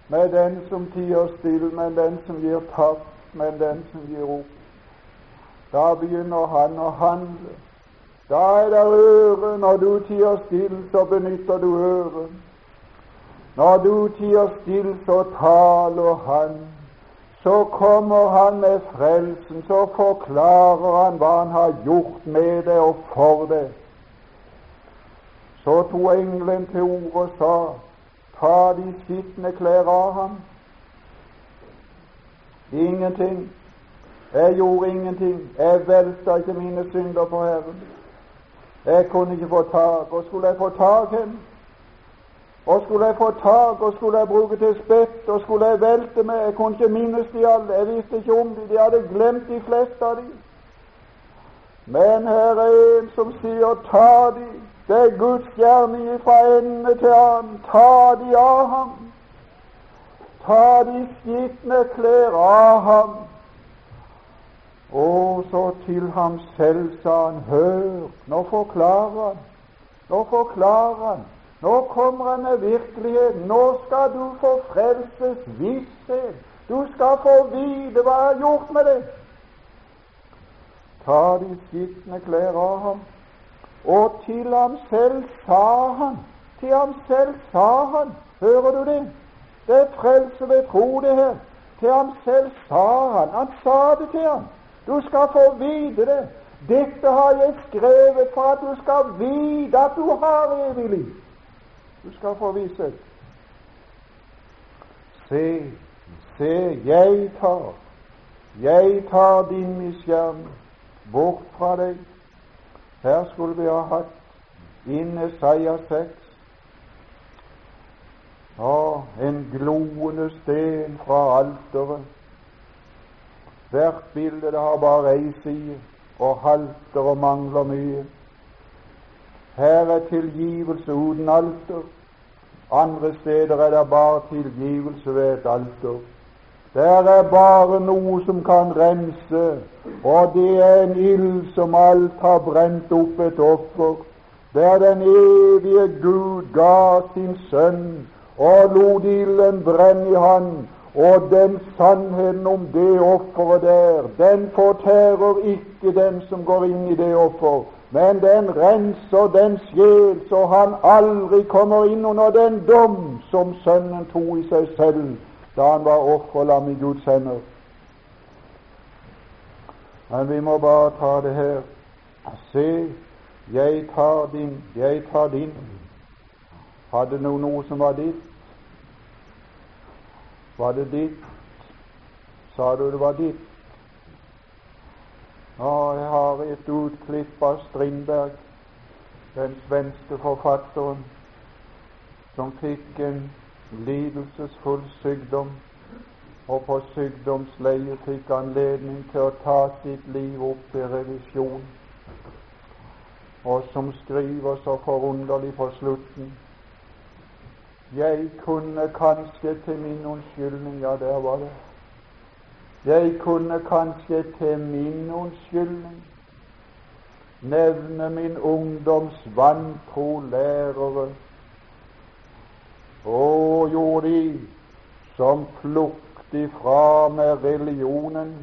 Med den som tier stille, med den som gir tapt, med den som gir opp. Da begynner han å handle. Da er det øre. Når du tier stille, så benytter du øret. Når du tier stille, så taler han. Så kommer han med frelsen, så forklarer han hva han har gjort med det og for det. Så tok engelen til orde og sa, ta de skitne klær av ham. Ingenting. Jeg gjorde ingenting. Jeg velta ikke mine synder på Herren. Jeg kunne ikke få tak. Og skulle jeg få tak hen, og skulle jeg få tak, og skulle jeg bruke til spett, og skulle jeg velte meg Jeg kunne ikke minnes de alle, jeg visste ikke om de, de hadde glemt de fleste av de. Men her er en som sier ta de, det er Guds gjerning fra ende til annen, ta de av ham. Ta de skitne klær av ham. Og så til ham selv sa han, hør, nå forklarer han, nå forklarer han nå kommer han med virkeligheten. Nå skal du få frelses visshet. Du skal få vite hva jeg har gjort med det. Ta de skitne klær av ham. Og til ham selv sa han Til ham selv sa han Hører du det? Det er frelse ved tro, det her. Til ham selv sa han. Han sa det til ham. Du skal få vite det. Dette har jeg skrevet for at du skal vite at du har evig liv. Du skal få visshet. Se, se, jeg tar, jeg tar din misgjerning bort fra deg. Her skulle vi ha hatt inn Isaiah 6. Ja, en gloende sten fra alteret. Hvert bilde det har bare ei side, og halter og mangler mye. Her er tilgivelse uten alter. Andre steder er det bare tilgivelse ved et alter. Der er bare noe som kan rense, og det er en ild som alt har brent opp et offer. Der den evige Gud ga sin sønn og lot ilden brenne i han, og den sannheten om det offeret der, den fortærer ikke den som går inn i det offer men den renser den sjel så han aldri kommer inn under den dom som Sønnen tok i seg selv da han var offerlam i Guds hender. Men vi må bare ta det her. Se, jeg tar din, jeg tar din. Hadde du noe som var ditt? Var det ditt? Sa du det var ditt? Ja, jeg har et utklipp av Strindberg, den svenske forfatteren, som fikk en lidelsesfull sykdom, og på sykdomsleiet fikk anledning til å ta sitt liv opp i revisjon, og som skriver så forunderlig på slutten jeg kunne kanskje til min unnskyldning Ja, der var det. Jeg kunne kanskje til min unnskyldning nevne min ungdoms vantro lærere. Å, gjorde de som plukket ifra med religionen,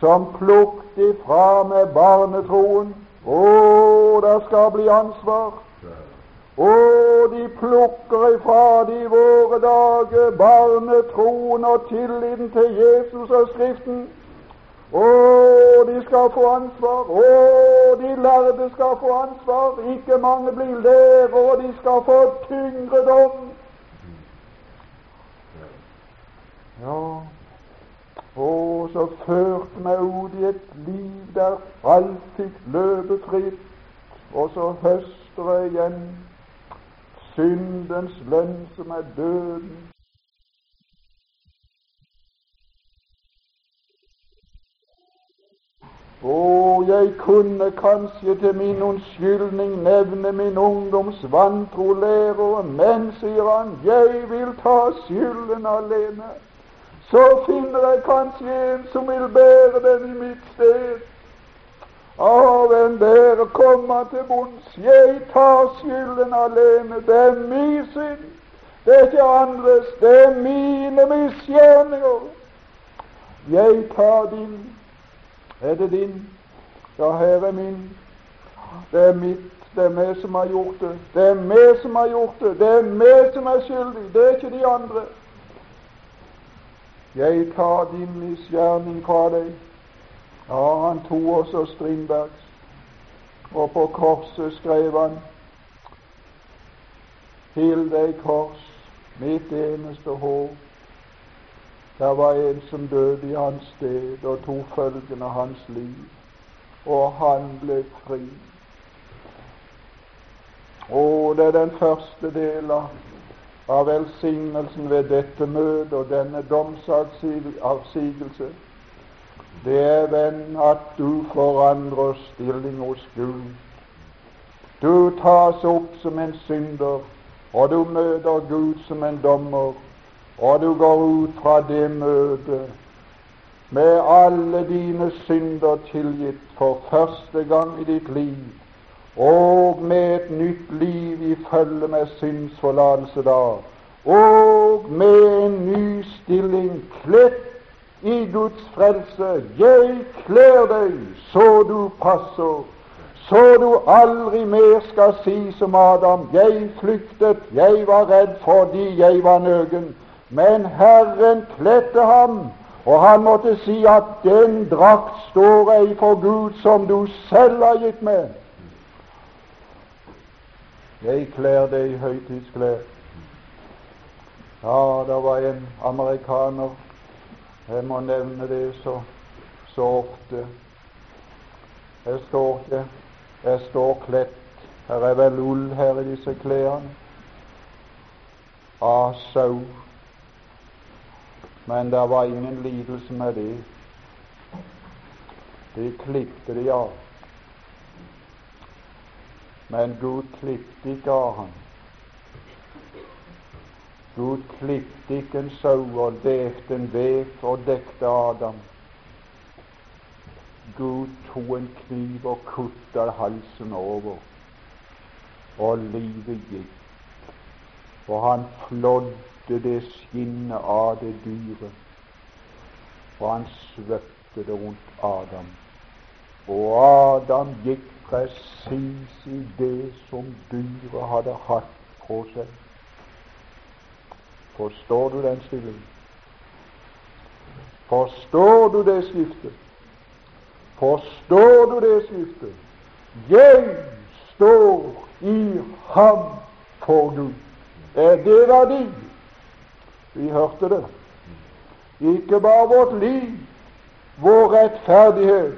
som plukket ifra med barnetroen. Å, der skal bli ansvar. Og de plukker ifra de våre dager barnetroen og tilliten til Jesus og Skriften. Og de skal få ansvar. Og de lærde skal få ansvar. Ikke mange blir lærere, og de skal få tyngre dom. Ja, og så førte meg ut i et liv der alt fikk løpe fritt, og så høster jeg igjen syndens lønn, som er døden. Å, jeg kunne kanskje til min unnskyldning nevne min ungdoms vantro-lærere, men, sier han, jeg vil ta skylden alene. Så finner jeg kanskje en som vil bære den i mitt sted. Av en bære komme til bunns. Jeg tar skylden alene. Det er min synd. Det er ikke andres. Det er mine misgjerninger. Jeg tar din. Er det din? Ja, her er min. Det er mitt. Det er meg som har gjort det. Det er meg som har gjort det. Det er meg som er skyldig. Det er ikke de andre. Jeg tar din misgjerning fra deg. Ja, han tok også Strindbergs, og på korset skrev han Til deg, kors, mitt eneste håp. Der var en som døde i hans sted og tok følgen av hans liv, og han ble fri. Og det er den første delen av velsignelsen ved dette møtet og denne domsavsigelse det er, venn, at du forandrer stilling hos Gud. Du tas opp som en synder, og du møter Gud som en dommer, og du går ut fra det møtet med alle dine synder tilgitt for første gang i ditt liv, og med et nytt liv i følge med syndsforlatelse da, og med en ny stilling kledt i Guds frelse. Jeg kler deg så du passer, så du aldri mer skal si som Adam. Jeg flyktet, jeg var redd fordi jeg var nøgen. Men Herren kledde ham, og han måtte si at den drakt står ei for Gud som du selv har gitt meg. Jeg kler deg høytidsklær. Ja, det var en amerikaner jeg må nevne det så, så ofte. Jeg står ikke Jeg står kledt. Her er vel ull her i disse klærne. Av sau. Men det var ingen lidelse med det. De klippte de av. Men Gud klippte ikke av han. Gud klippte ikke en sau og dekte en vev og dekte Adam. Gud tok en kniv og kutta halsen over, og livet gikk. Og han flådde det skinnet av det dyret, og han svøpte det rundt Adam. Og Adam gikk presis i det som dyret hadde hatt på seg. Forstår du den stillingen? Forstår du det skiftet? Forstår du det skiftet? Jeg står i ham for Gud. Er det verdi? Vi hørte det. ikke bare vårt liv, vår rettferdighet.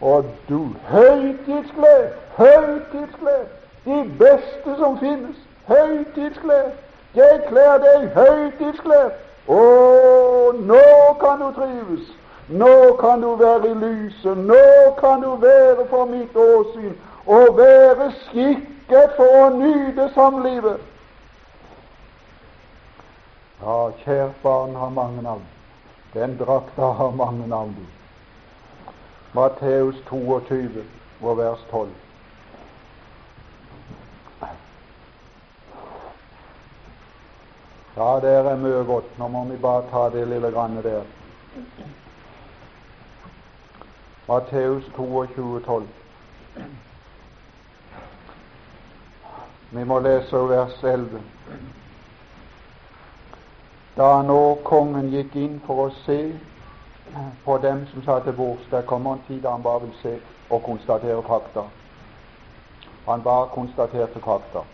Og du høytidsklær, høytidsklær, de beste som finnes, høytidsgled. Jeg kler deg høytidsklær. Å, nå kan du trives. Nå kan du være i lyset. Nå kan du være for mitt åsyn og være skikket for å nyte samlivet. Ja, kjært barn har mange navn. Den drakta har mange navn. Matteus 22 og vers 12. Ja, det er mye godt. Nå må vi bare ta det lille grann der. Matteus 22, 12. Vi må lese vers 11. Da nå kongen gikk inn for å se på dem som satt til bords Der kommer en tid da han bare vil se og konstatere fakta. Han bare konstaterte fakta.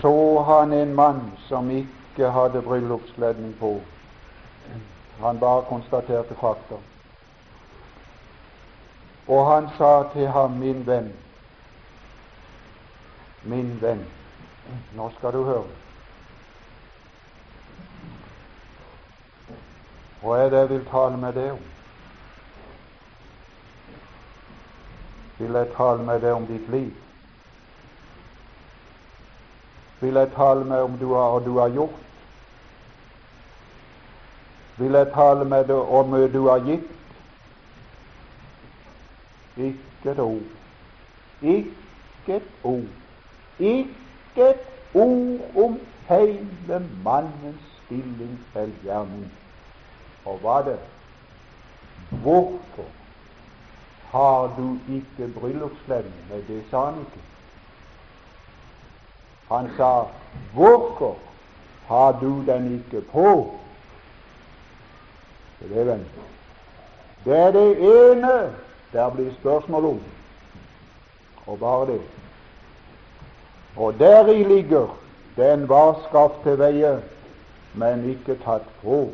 Så han en mann som ikke hadde bryllupskledning på. Han bare konstaterte fakta. Og han sa til ham, min venn, min venn, nå skal du høre. Hva er det jeg vil tale med deg om? Vil jeg tale med deg om ditt liv? Vil jeg tale med om du har, du har gjort. Vil jeg tale med deg om du har gitt. Ikke et ord. Ikke et ord. Ikke et ord om hele mannens stilling til gjerning. Og hva det? Hvorfor har du ikke bryllupsklem? Det sa han ikke. Han sa, 'Hvorfor har du den ikke på?' Det er, det ene der blir spørsmål om, og bare det. Og deri ligger den var skaffet til veie, men ikke tatt på.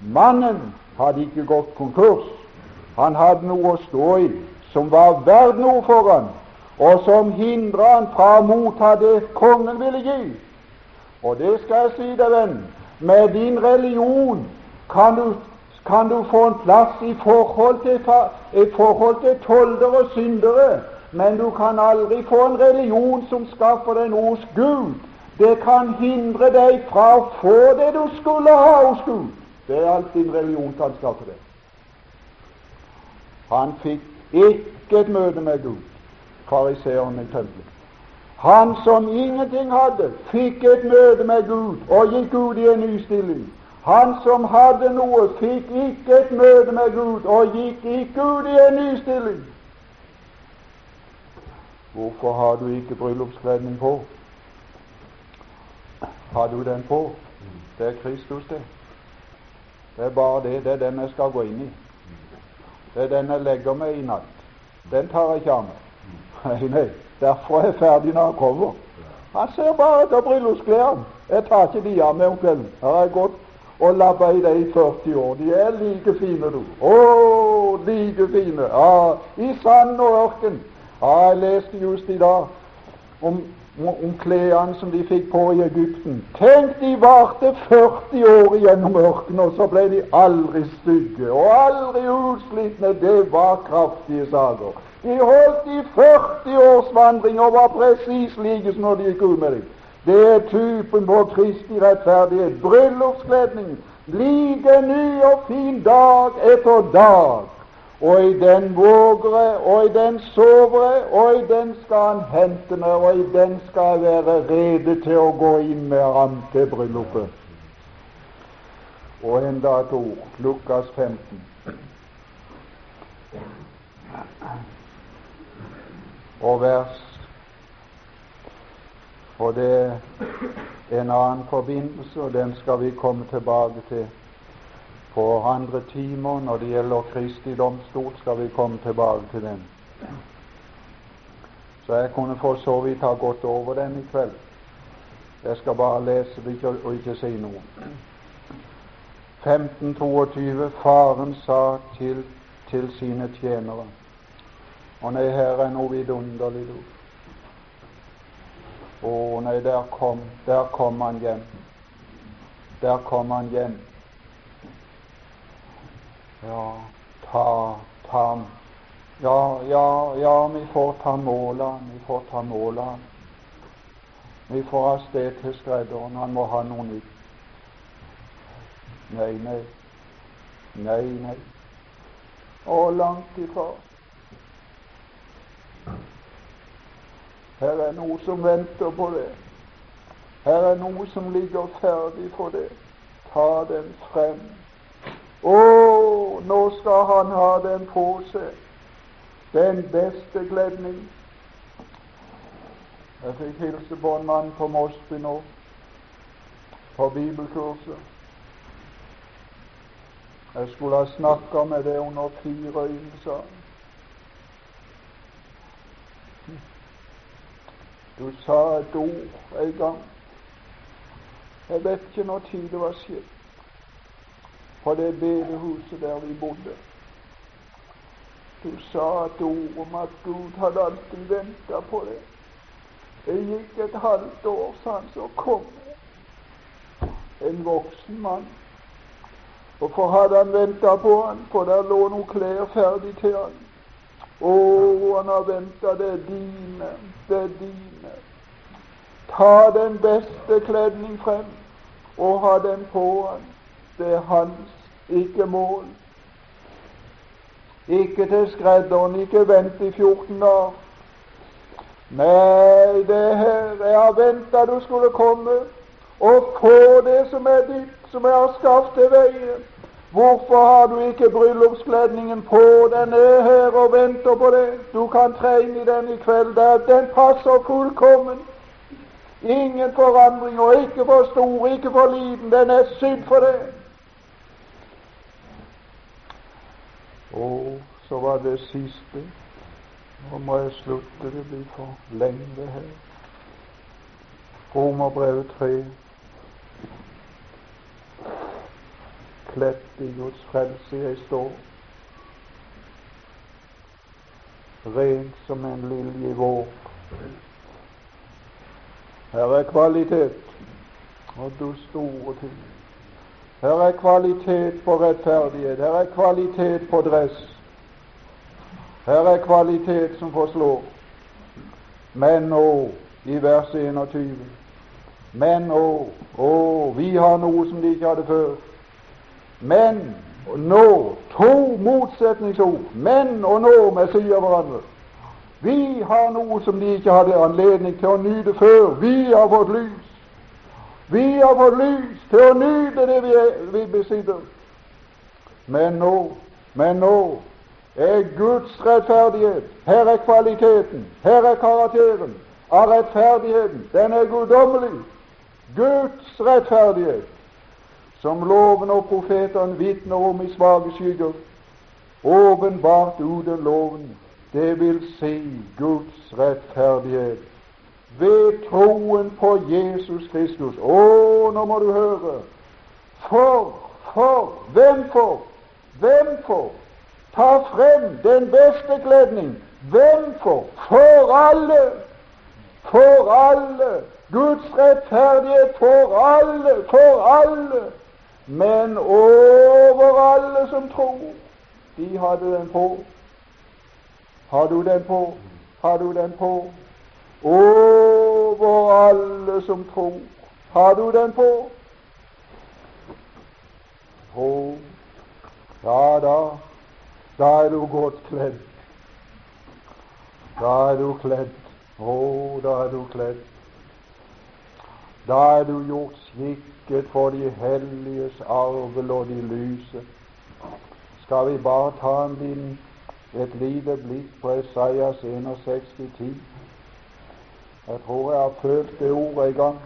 Mannen hadde ikke gått konkurs. Han hadde noe å stå i som var verdt noe for han, og som hindrer han fra å motta det kongen ville gi. Og det skal jeg si deg, venn, med din religion kan du, kan du få en plass i forhold til, i forhold til tolder og syndere, men du kan aldri få en religion som skaffer deg noe hos Gud. Det kan hindre deg fra å få det du skulle ha hos Gud. Det er alt din religion kan skaffe deg. Han fikk ikke et møte med Gud fariseeren i tempelet. Han som ingenting hadde, fikk et møte med Gud og gikk ut i en ny stilling. Han som hadde noe, fikk ikke et møte med Gud og gikk ikke ut i en ny stilling. Hvorfor har du ikke bryllupskledning på? Har du den på? Det er Kristus, det. Det er bare det. Det er den jeg skal gå inn i. Det er den jeg legger meg i natt. Den tar jeg ikke av meg. Nei, nei, derfor er ferdig når han kommer. Han ser bare etter bryllupsklærne. Jeg tar ikke de av meg om kvelden. Her har jeg gått og labba i dem i 40 år. De er like fine, du. Å, like fine. Ja, I sand og ørken. Ja, jeg leste just i dag om, om klærne som de fikk på i Egypten. Tenk, de varte 40 år gjennom ørkenen, og så ble de aldri stygge og aldri utslitne. Det var kraftige saker. De holdt i 40 års vandring og var presis like som når de gikk ut med dem. Det er typen på Kristi rettferdighet. Bryllupskledning. Like ny og fin dag etter dag. Og i den våger og i den sover og i den skal han hente meg, og i den skal jeg være rede til å gå inn med ham til bryllupet. Og enda et ord, Lukas 15 og vers. Og det er en annen forbindelse, og den skal vi komme tilbake til på andre timer. Når det gjelder Kristi domstol, skal vi komme tilbake til den. Så jeg kunne for så vidt ha gått over den i kveld. Jeg skal bare lese det og ikke si noe. 1522 Faren sa til, til sine tjenere Og nei, her er noe vidunderlig du. Å nei, der kom, der kom han hjem. Der kom han hjem. Ja, ta, ta Ja, ja, ja, vi får ta måla, Vi får ta måla. Vi får av sted til skredderen. Han må ha noe nytt. Nei, nei. Nei, nei. Å, langt ifra. Her er noe som venter på det. Her er noe som ligger ferdig for det. Ta den frem. Å, nå skal han ha den på seg. Den beste kledning. Jeg fikk hilse på en mann på Mosby nå, på bibelkurset. Jeg skulle ha snakka med det under fire øyne, sa han. Du sa et ord en gang. Jeg vet ikke når tid det var skjedd, på det bedehuset der vi bodde. Du sa et ord om at Gud hadde alltid venta på det. Det gikk et halvt år, sa han, så kom en voksen mann. Hvorfor hadde han venta på han? For der lå noen klær ferdig til han. Å, han har venta. Det er dine. Det er dine. Ta den beste kledning frem og ha den på han. Det er hans, ikke mål. Ikke til skredderen, ikke vent i 14 dager. Nei, det her Jeg har venta du skulle komme og få det som er ditt, som jeg har skaffet til veien. Hvorfor har du ikke bryllupskledningen på? Den er her og venter på det. Du kan tre inn i den i kveld. Den passer fullkommen. Ingen forandring, og ikke for stor, ikke for liten. Den er sydd for det. Og så var det siste. Nå må jeg slutte, det blir for lenge her. Romerbrevet 3. kledt i Guds frelse jeg står. Rent som en lilje vår. Her er kvalitet, og du store ting. Her er kvalitet på rettferdighet, her er kvalitet på dress. Her er kvalitet som forslår. Men nå, i vers 21 Men å, å, vi har noe som de ikke hadde før. Men nå to motsetningsord. Men og nå med sier hverandre. Vi har noe som de ikke hadde anledning til å nyte før. Vi har fått lys. Vi har fått lys til å nyte det vi, vi besitter. Men nå, men nå er Guds rettferdighet Her er kvaliteten, her er karakteren av rettferdigheten. Den er guddommelig. Guds rettferdighet som loven og profetene vitner om i svake skygger, åpenbart uten loven, det vil si Guds rettferdighet ved troen på Jesus Kristus. Å, nå må du høre! For, for, hvem for? Hvem for? Ta frem den beste kledning. Hvem for? For alle! For alle! Guds rettferdighet for alle! For alle! Men over alle som tror, de hadde den på. Har du den på? Har du den på? Over alle som tror. Har du den på? Tro. Ja da, da er du godt kledd. Da er du kledd. Å, da er du kledd. Da er du gjort skikk blikket for de helliges arvel og de lyse. Skal vi bare ta en din, et lite blikk på Esaias 61,10? Jeg tror jeg har følt det ordet en gang.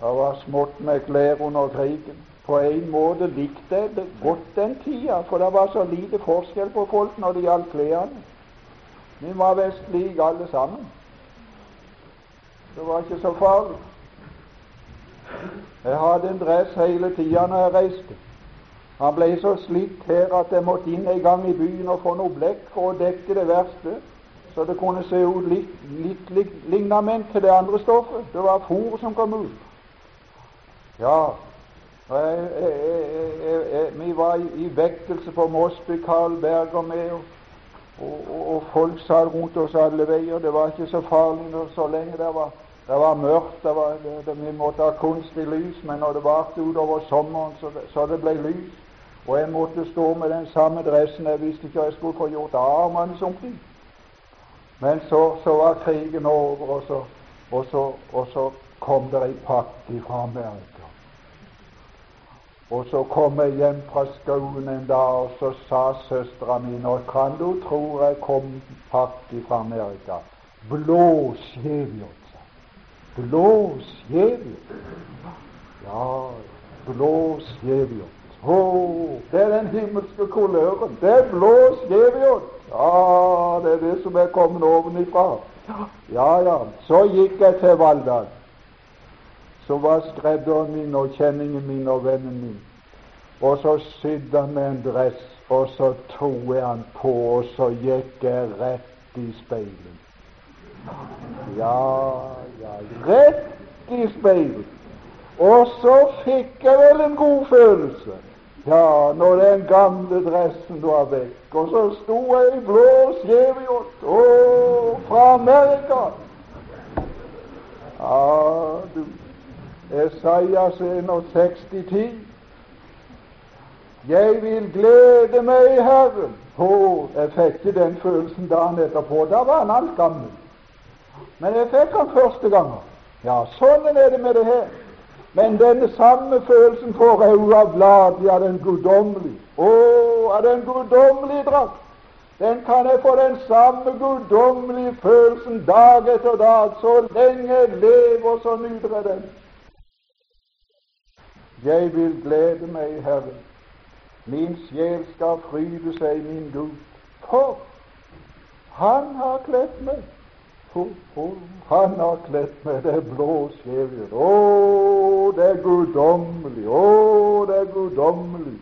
Det var smått med klær under krigen. På en måte likte jeg det godt den tida, for det var så lite forskjell på folk når det gjaldt klærne. Vi var visst like alle sammen. Det var ikke så farlig. Jeg hadde en dress hele tida når jeg reiste. Han ble så slitt her at jeg måtte inn en gang i byen og få noe blekk for å dekke det verste, så det kunne se ut litt, litt, litt lignament til det andre stoffet. Det var fôr som kom ut. Ja, jeg, jeg, jeg, vi var i, vekkelse på Mosby, Carl Berger med, og, og, og, folk sa rundt oss alle veier. Det var ikke så farlig så lenge det var, det var mørkt. Det var, det, vi måtte ha kunstig lys, men når det varte utover sommeren, så, så det ble lys. Og jeg måtte stå med den samme dressen. Jeg visste ikke hva jeg skulle få gjort av armene somtid. Men så, så, var krigen over, og så, og så, og så kom det ei pakke fra Amerika. Og så kom jeg hjem fra skolen en dag, og så sa søstera mi Nå kan du tro jeg kom pakke fra Amerika. Blå skjevhjort, sa Ja, blås skjevhjort. Å, det er den himmelske kuløren. Det er blås skjevhjort. Ja, det er det som er kommet ovenifra. Ja, ja. Så gikk jeg til Valldal Så var skredderen min og kjenningen min og vennen min. Og så sydde han med en dress, og så tok jeg han på, og så gikk jeg rett i speilet. Ja, ja, rett i speilet. Og så fikk jeg vel en god følelse. Ja, når den gamle dressen var vekk, og så sto jeg i blå skjevhjort, å, fra Amerika. Ja, du Esaias 61,10. Jeg vil glede meg i Herren. Å, jeg fikk ikke den følelsen dagen etterpå. Da var han alt gammel. Men jeg fikk han første gangen. Ja, sånn er det med det her. Men denne samme følelsen får jeg av bladet av den guddommelige. Å, av den guddommelige drakt. Den kan jeg få den samme guddommelige følelsen dag etter dag. Så lenge jeg lever, så nyter jeg den. Jeg vil glede meg i Herren. Min sjel skal fryde seg i min Gud. For Han har kledd meg. For Han har kledd med det blå skjevhjul. Å, det er guddommelig. Å, det er guddommelig.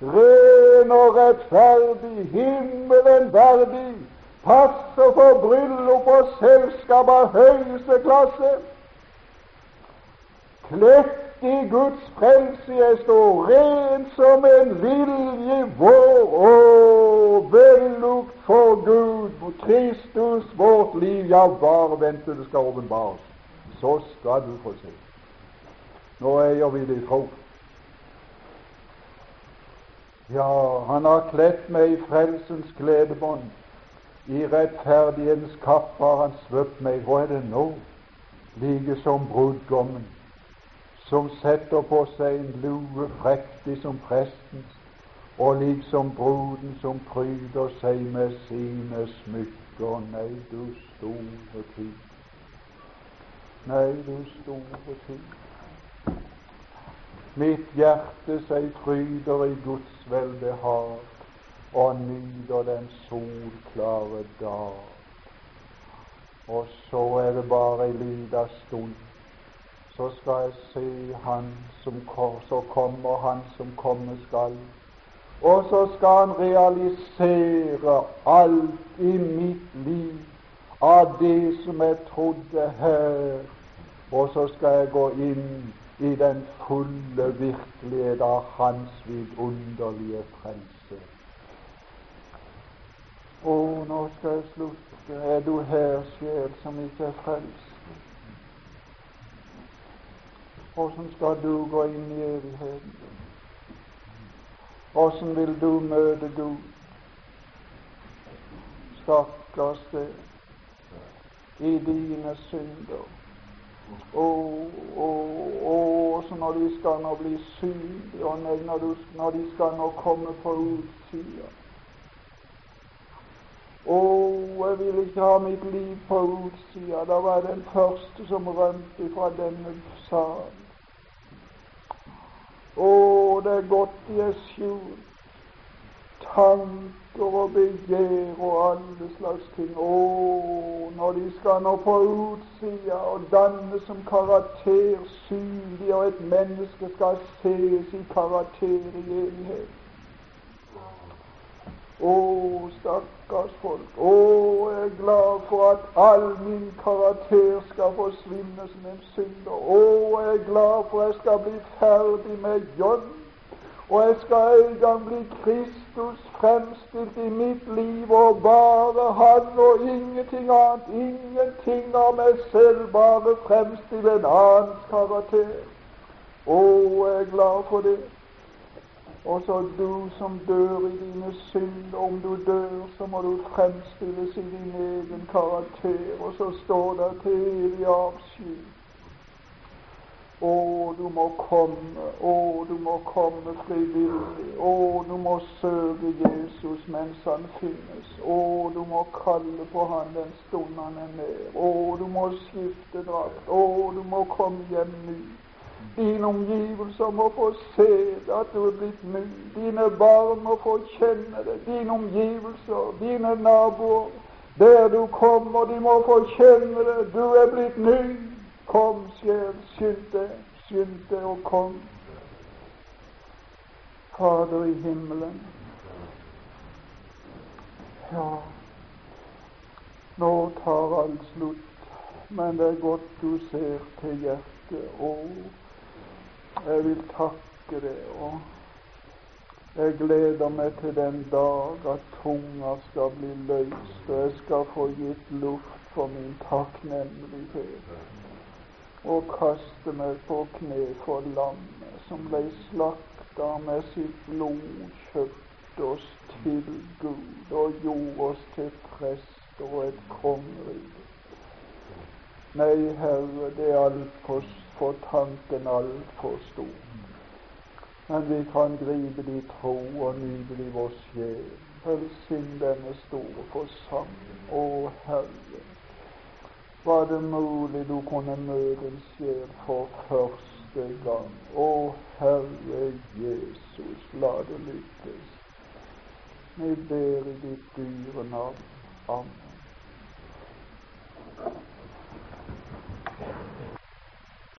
Ren og rettferdig, himmelen verdig. Passer for bryllup og selskap av høyeste klasse. Kledt i Guds frelse jeg står, ren som en vilje vår, og vellukt for Gud, for Kristus, vårt liv. Ja, bare vent til det skal åpenbares. Så skal du få se. Nå eier vi det tro. Ja, han har kledd meg i frelsens kledebånd. I rettferdighetens kapp har han svøpt meg. Hva er det nå? Like som brudgommen som setter på seg en lue frektig som prestens, og liksom bruden som pryder seg med sine smykker. Nei, du store tid. Nei, du store tid. Mitt hjerte seg fryder i Guds velbehag og nyter den solklare dag. Og så er det bare ei lita stund så skal jeg se Han som kom, så kommer Han som komme skal. Og så skal Han realisere alt i mitt liv av det som jeg trodde her. Og så skal jeg gå inn i den fulle virkelighet av Hans vidunderlige frelse. Å, nå skal jeg slutte. Er du her, sjel, som ikke er frelst? Åssen skal du gå inn i evigheten? Åssen vil du møte Gud? Stakkars deg i dine synder. Og så når de skal nå bli synlige, og nei, når, du, når de skal nå komme på utsida Å, jeg vil ikke ha mitt liv på utsida. Da var jeg den første som rømte fra denne salen. Å, det er godt de er skjul. tanker og begjær og alle slags ting. Å, når de skal nå på utsida og danne som karakter synlig, og et menneske skal ses i karakter i evighet. Å, stakkars folk. Å, jeg er glad for at all min karakter skal forsvinne som en synder. Å, jeg er glad for at jeg skal bli ferdig med John og jeg skal en gang bli Kristus fremstilt i mitt liv, og bare Han og ingenting annet. Ingenting av meg selv, bare fremstilt en annens karakter. Å, jeg er glad for det. Og så du som dør i dine synd, om du dør, så må du fremstilles i din egen karakter, og så står det til evig avsky. Å, du må komme, å, du må komme frivillig. Å, du må søke Jesus mens han finnes. Å, du må kalle på han den stund han er nær. Å, du må skifte drakt. Å, du må komme hjem ny. Dine omgivelser må få se at du er blitt ny. Dine barn må få kjenne det. Dine omgivelser, dine naboer. Der du kommer, de må få kjenne det. Du er blitt ny. Kom, sjel, skynd deg, skynd deg og kom. Fader i himmelen. Ja, nå tar alt slutt, men det er godt du ser til hjertet. Og jeg vil takke deg. og jeg gleder meg til den dag at tunga skal bli løst, og jeg skal få gitt luft for min takknemlighet og kaste meg på kne for lammet som ble slakta med sitt blod, kjøpt oss til Gud og gjorde oss til prester og et kongerike. Nei, Herre, det er altfor for tanken altfor stor. Men vi kan gripe det tro og nyte det i vår sjel. Velsign denne store forsamling. Å Herre, var det mulig du kunne møte en sjel for første gang? Å Herre Jesus, la det lykkes. Vi ber i ditt dyre navn. Amen.